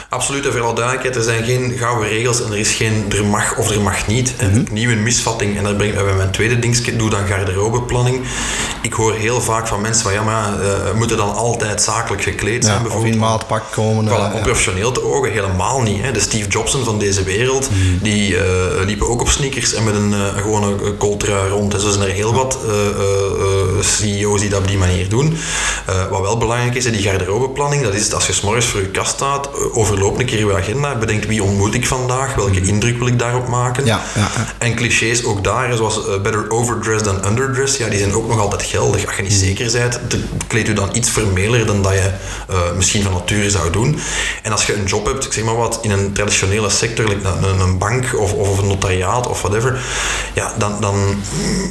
Absoluut, en voor alle duidelijkheid, er zijn geen gouden regels en er is geen er mag of er mag niet. En opnieuw een misvatting, en daar brengt mij bij mijn tweede dingetje, doe dan garderobeplanning. Ik hoor heel vaak van mensen van, ja, maar ja, eh, moeten dan altijd zakelijk gekleed zijn, Ja, of in bijvoorbeeld. maatpak komen. Voilà, onprofessioneel te ogen, helemaal niet. Hè. De Steve Jobson van deze wereld, Mhm. die liepen ook op sneakers en met een uh, gewone coltra rond. Dus er zijn er heel wat uh, CEO's die dat op die manier doen. Wat wel belangrijk is, die garderobeplanning, dat is als je s'morgens voor je kast staat, overloop een keer je agenda, bedenk wie ontmoet ik vandaag, welke Mhm. indruk wil ik daarop maken. Ja, ja, ja. En clichés ook daar, zoals better overdressed than underdressed, ja, die zijn ook nog altijd geldig. Als je niet zeker bent, kleed je dan iets formeler dan dat je uh, misschien van nature zou doen. En als je een job hebt, ik zeg maar wat, in een traditionele sector, like een, een bank of, of een notariaat of whatever, ja, dan, dan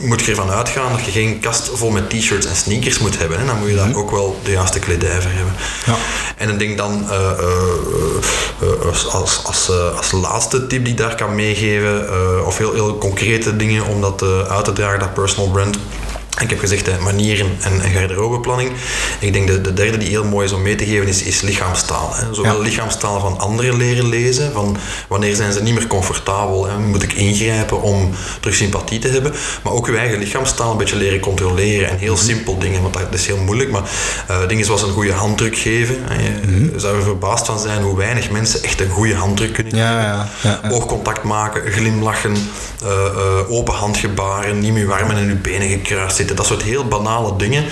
moet je ervan uitgaan dat je geen kast vol met t-shirts en sneakers moet hebben. Hè. Dan moet je daar ook wel de juiste kledij voor hebben. Ja. En ik denk dan uh, uh, als, als, als, als, laatste tip die ik daar kan meegeven, of heel, heel concrete dingen om dat uit te dragen, dat personal brand. Ik heb gezegd hè, manieren en, en garderobeplanning. Ik denk de, de derde die heel mooi is om mee te geven is, is lichaamstaal. Hè. Zowel ja. lichaamstaal van anderen leren lezen, van wanneer zijn ze niet meer comfortabel, hè, moet ik ingrijpen om terug sympathie te hebben, maar ook uw eigen lichaamstaal een beetje leren controleren en heel mm -hmm. simpel dingen, want dat is heel moeilijk, maar uh, dingen zoals een goede handdruk geven. Je mm -hmm. zou er verbaasd van zijn hoe weinig mensen echt een goede handdruk kunnen geven. Ja, ja, Oogcontact maken, glimlachen, uh, uh, open handgebaren, niet met uw armen en uw benen gekruist zitten. Dat soort heel banale dingen.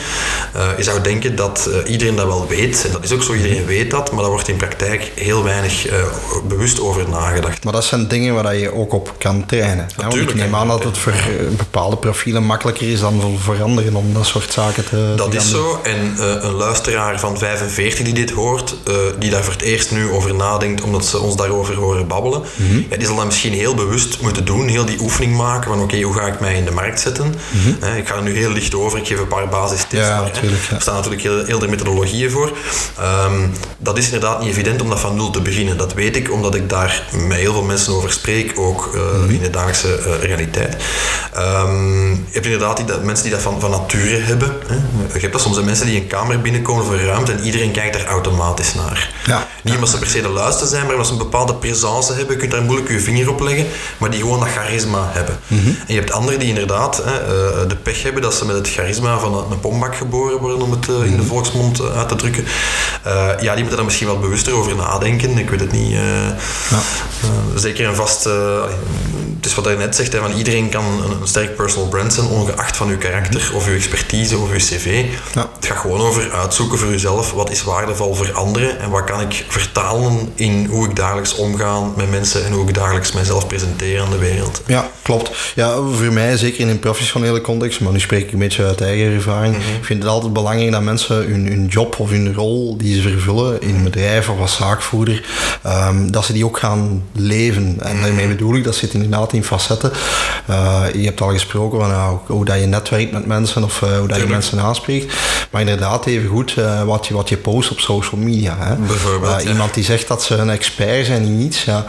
Uh, je zou denken dat uh, iedereen dat wel weet. En dat is ook zo, iedereen weet dat. Maar daar wordt in praktijk heel weinig uh, bewust over nagedacht. Maar dat zijn dingen waar je ook op kan trainen. Ja, want ik neem aan dat het voor bepaalde profielen makkelijker is dan voor anderen om dat soort zaken te Dat te is zo. En een luisteraar van 45 die dit hoort, die daar voor het eerst nu over nadenkt, omdat ze ons daarover horen babbelen, mm -hmm. ja, die zal dat misschien heel bewust moeten doen. Heel die oefening maken van oké, okay, hoe ga ik mij in de markt zetten? Mm -hmm. ik ga nu heel licht over. Ik geef een paar basistips. Ja, maar, natuurlijk. Ja. Er staan natuurlijk heel, heel de methodologieën voor. Um, dat is inderdaad niet evident om dat van nul te beginnen. Dat weet ik, omdat ik daar met heel veel mensen over spreek, ook uh, mm -hmm. in de dagelijkse uh, realiteit. Um, je hebt inderdaad die, dat, mensen die dat van, van nature hebben. Hè. Je hebt dat soms de mensen die een kamer binnenkomen voor ruimte en iedereen kijkt daar automatisch naar. Ja. Niet omdat ze per se de luister zijn, maar omdat ze een bepaalde présence hebben. Je kunt daar moeilijk je vinger op leggen, maar die gewoon dat charisma hebben. Mhm. Mm -hmm. En je hebt anderen die inderdaad hè, uh, de pech hebben dat ze met het charisma van een pombak geboren worden, om het uh, in de volksmond uh, uit te drukken. Uh, ja, die moeten daar misschien wat bewuster over nadenken. Ik weet het niet. Ja. zeker en vast. het is wat je net zegt, hè, van iedereen kan een, een, sterk personal brand zijn, ongeacht van uw karakter of uw expertise of uw cv. Ja. Het gaat gewoon over uitzoeken voor uzelf wat is waardevol voor anderen en wat kan ik vertalen in hoe ik dagelijks omga met mensen en hoe ik dagelijks mijzelf presenteer aan de wereld. Ja, klopt. Ja, voor mij, zeker in een professionele context, maar nu spreek ik een beetje uit eigen ervaring. Mm -hmm. Ik vind het altijd belangrijk dat mensen hun, hun job of hun rol die ze vervullen in een bedrijf of als zaakvoerder, um, dat ze die ook gaan leven. En daarmee bedoel ik, dat zit inderdaad in facetten. Uh, je hebt al gesproken van nou, hoe dat je netwerkt met mensen of uh, hoe dat je mensen aanspreekt. Maar inderdaad even goed uh, wat, je, wat je post op social media. Hè. Bijvoorbeeld. Ja. Iemand die zegt dat ze een expert zijn in iets. Ja.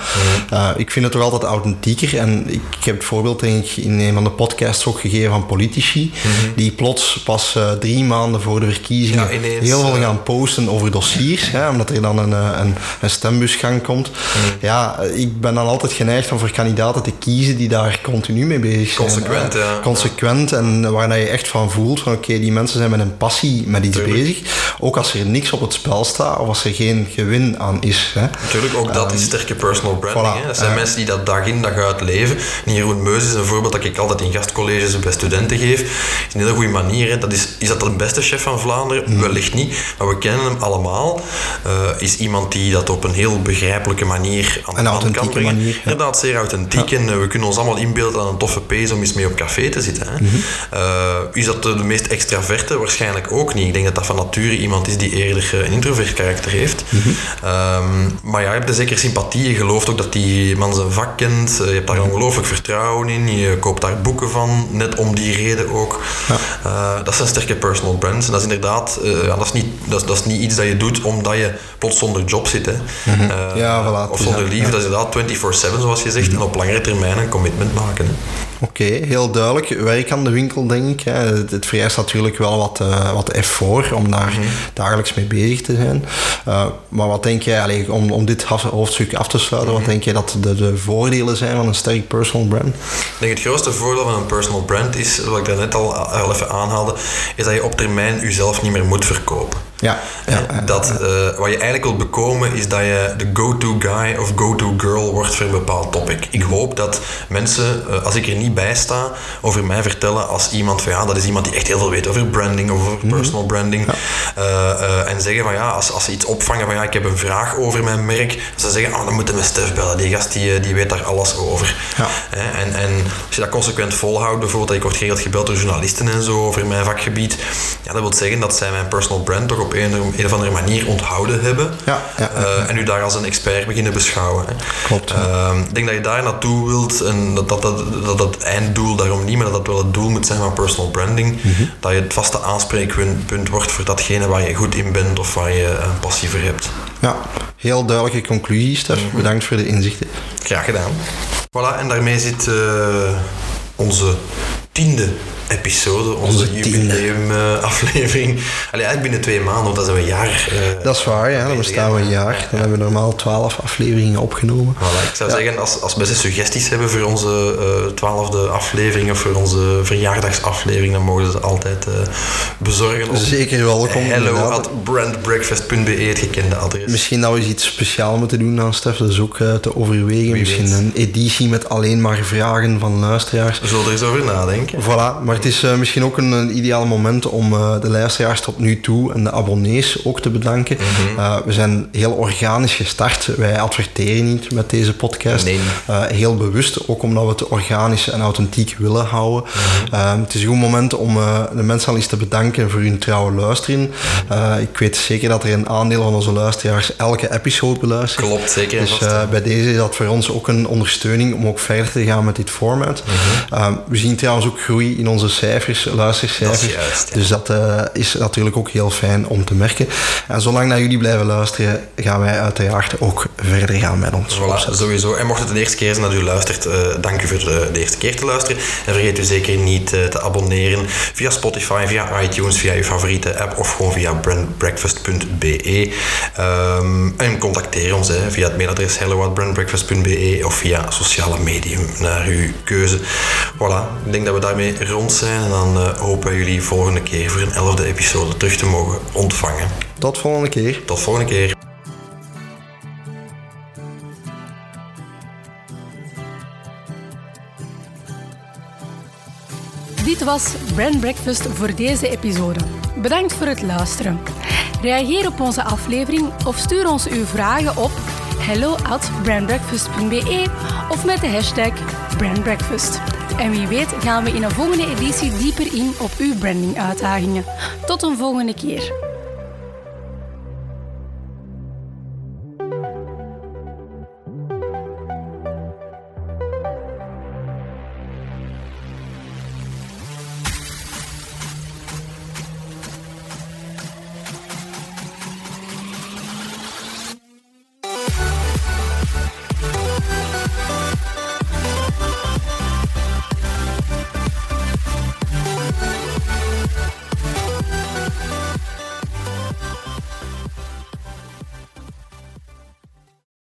Mm. ik vind het toch altijd authentieker. En ik, ik heb het voorbeeld denk ik, in een van de podcasts ook gegeven van politici. -hmm. Die plots pas drie maanden voor de verkiezingen ja, ineens, heel veel gaan posten over dossiers. Hè, omdat er dan een, een, een stembusgang komt. Mm. Ja, ik ben dan altijd geneigd om voor kandidaten te kiezen die daar continu mee bezig zijn. Consequent, hè. ja. Consequent en waar je echt van voelt van oké, okay, die mensen zijn met een passie met iets Tuurlijk. bezig. Ook als er niks op het spel staat of als er geen gewin aan is. Hè. Natuurlijk, ook dat um, is sterke personal branding. voilà, hè. Dat zijn uh, mensen die dat dag in dag uit leven. En Jeroen Meus is een voorbeeld dat ik altijd in gastcolleges bij studenten geef. Is een hele goede manier. Hè. Dat is, is dat de beste chef van Vlaanderen? Mm. Wellicht niet. Maar we kennen hem allemaal. Uh, is iemand die dat op een heel begrijpelijke manier aan de hand kan brengen. Manier, ja. Inderdaad, zeer authentiek. Ja. En uh, we kunnen ons allemaal inbeelden aan een toffe pees om eens mee op café te zitten. Hè. Mm -hmm. uh, is dat de, de meest extraverte? Waarschijnlijk ook niet. Ik denk dat dat van nature iemand is die eerder een introvert karakter heeft. Mm -hmm. um, maar ja, je hebt er zeker sympathie. Je gelooft ook dat die man zijn vak kent. Je hebt daar ongelooflijk vertrouwen in. Je koopt daar boeken van, net om die reden ook. Ja. Uh, dat zijn sterke personal brands. En dat is inderdaad, ja, dat, is niet, dat, is, dat is niet iets dat je doet omdat je plots zonder job zit. Hè. Mm -hmm. uh, ja, voilà, of zonder liefde. Dat is inderdaad 24-7 zoals je zegt. Mm -hmm. En op langere termijn een commitment maken. Hè. Oké, okay, heel duidelijk. Werk aan de winkel, denk ik. Hè. Het, het vereist natuurlijk wel wat, uh, wat effort om daar mm -hmm. dagelijks mee bezig te zijn. Uh, maar wat denk jij, allee, om, om dit hoofdstuk af te sluiten, wat denk jij dat de, de voordelen zijn van een sterk personal brand? Ik denk het grootste voordeel van een personal brand is, wat ik daarnet al, al even aanhaalde, is dat je op termijn jezelf niet meer moet verkopen. Ja. ja, dat, uh, wat je eigenlijk wilt bekomen is dat je de go-to guy of go-to girl wordt voor een bepaald topic. Ik hoop dat mensen, uh, als ik er niet bij sta, over mij vertellen als iemand van ja, dat is iemand die echt heel veel weet over branding of over mm -hmm. personal branding. Ja. Uh, en zeggen van ja, als, als ze iets opvangen van ja, ik heb een vraag over mijn merk, dat ze zeggen, oh, dan moeten we Stef bellen. Die gast die, die weet daar alles over. Ja. En, en als je dat consequent volhoudt, bijvoorbeeld, ik word geregeld gebeld door journalisten en zo over mijn vakgebied, ja, dat wil zeggen dat zij mijn personal brand toch op een, een of andere manier onthouden hebben. Ja, ja, uh, en u daar als een expert beginnen beschouwen. Hè. Klopt. Uh, ik denk dat je daar naartoe wilt en dat dat, dat, dat het einddoel daarom niet, maar dat dat wel het doel moet zijn van personal branding. Mm -hmm. Dat je het vaste aanspreekpunt wordt voor datgene waar je goed in bent of waar je een passie voor hebt. Ja, heel duidelijke conclusie, Stef. Mm -hmm. Bedankt voor de inzichten. Graag gedaan. Voilà, en daarmee zit uh, onze tiende episode, onze, onze jubileumaflevering. Uh, Allee, eigenlijk binnen twee maanden, want dat zijn we een jaar. Uh, dat is waar, ja. Dan bestaan we een jaar. Dan ja. hebben we normaal twaalf afleveringen opgenomen. Voilà, ik zou ja. zeggen, als, als mensen suggesties hebben voor onze twaalfde uh, aflevering of voor onze verjaardagsaflevering, dan mogen ze altijd bezorgen. Zeker welkom. Hello at brandbreakfast.be, het gekende adres. Misschien dat we iets speciaal moeten doen aan Stef, dat is ook te overwegen. Wie Misschien weet. een editie met alleen maar vragen van luisteraars. We zullen er eens over nadenken. Voilà, maar het is uh, misschien ook een, een ideaal moment om uh, de luisteraars tot nu toe en de abonnees ook te bedanken. Mm -hmm. uh, we zijn heel organisch gestart. Wij adverteren niet met deze podcast. Nee. heel bewust, ook omdat we het organisch en authentiek willen houden. Mm -hmm. het is een goed moment om de mensen al eens te bedanken voor hun trouwe luisteren. ik weet zeker dat er een aandeel van onze luisteraars elke episode beluistert. Klopt, zeker. Dus bij deze is dat voor ons ook een ondersteuning om ook verder te gaan met dit format. Mm -hmm. we zien trouwens ook groei in onze cijfers, luistercijfers. Dat juist, ja. Dus dat uh, is natuurlijk ook heel fijn om te merken. En zolang naar jullie blijven luisteren, gaan wij uiteraard ook verder gaan met ons. Voilà, sowieso. En mocht het de eerste keer zijn dat u luistert, uh, dank u voor de, de, eerste keer te luisteren. En vergeet u zeker niet uh, te abonneren via Spotify, via iTunes, via uw favoriete app of gewoon via brandbreakfast.be. Um, en contacteer ons hè, via het mailadres hello@brandbreakfast.be of via sociale medium naar uw keuze. Voilà, ik denk dat we daarmee rond zijn. En dan uh, hopen we jullie volgende keer voor een elfde episode terug te mogen ontvangen. Tot volgende keer. Tot volgende keer. Dit was Brand Breakfast voor deze episode. Bedankt voor het luisteren. Reageer op onze aflevering of stuur ons uw vragen op hello at brandbreakfast.be of met de hashtag brandbreakfast. En wie weet gaan we in een volgende editie dieper in op uw branding uitdagingen. Tot een volgende keer.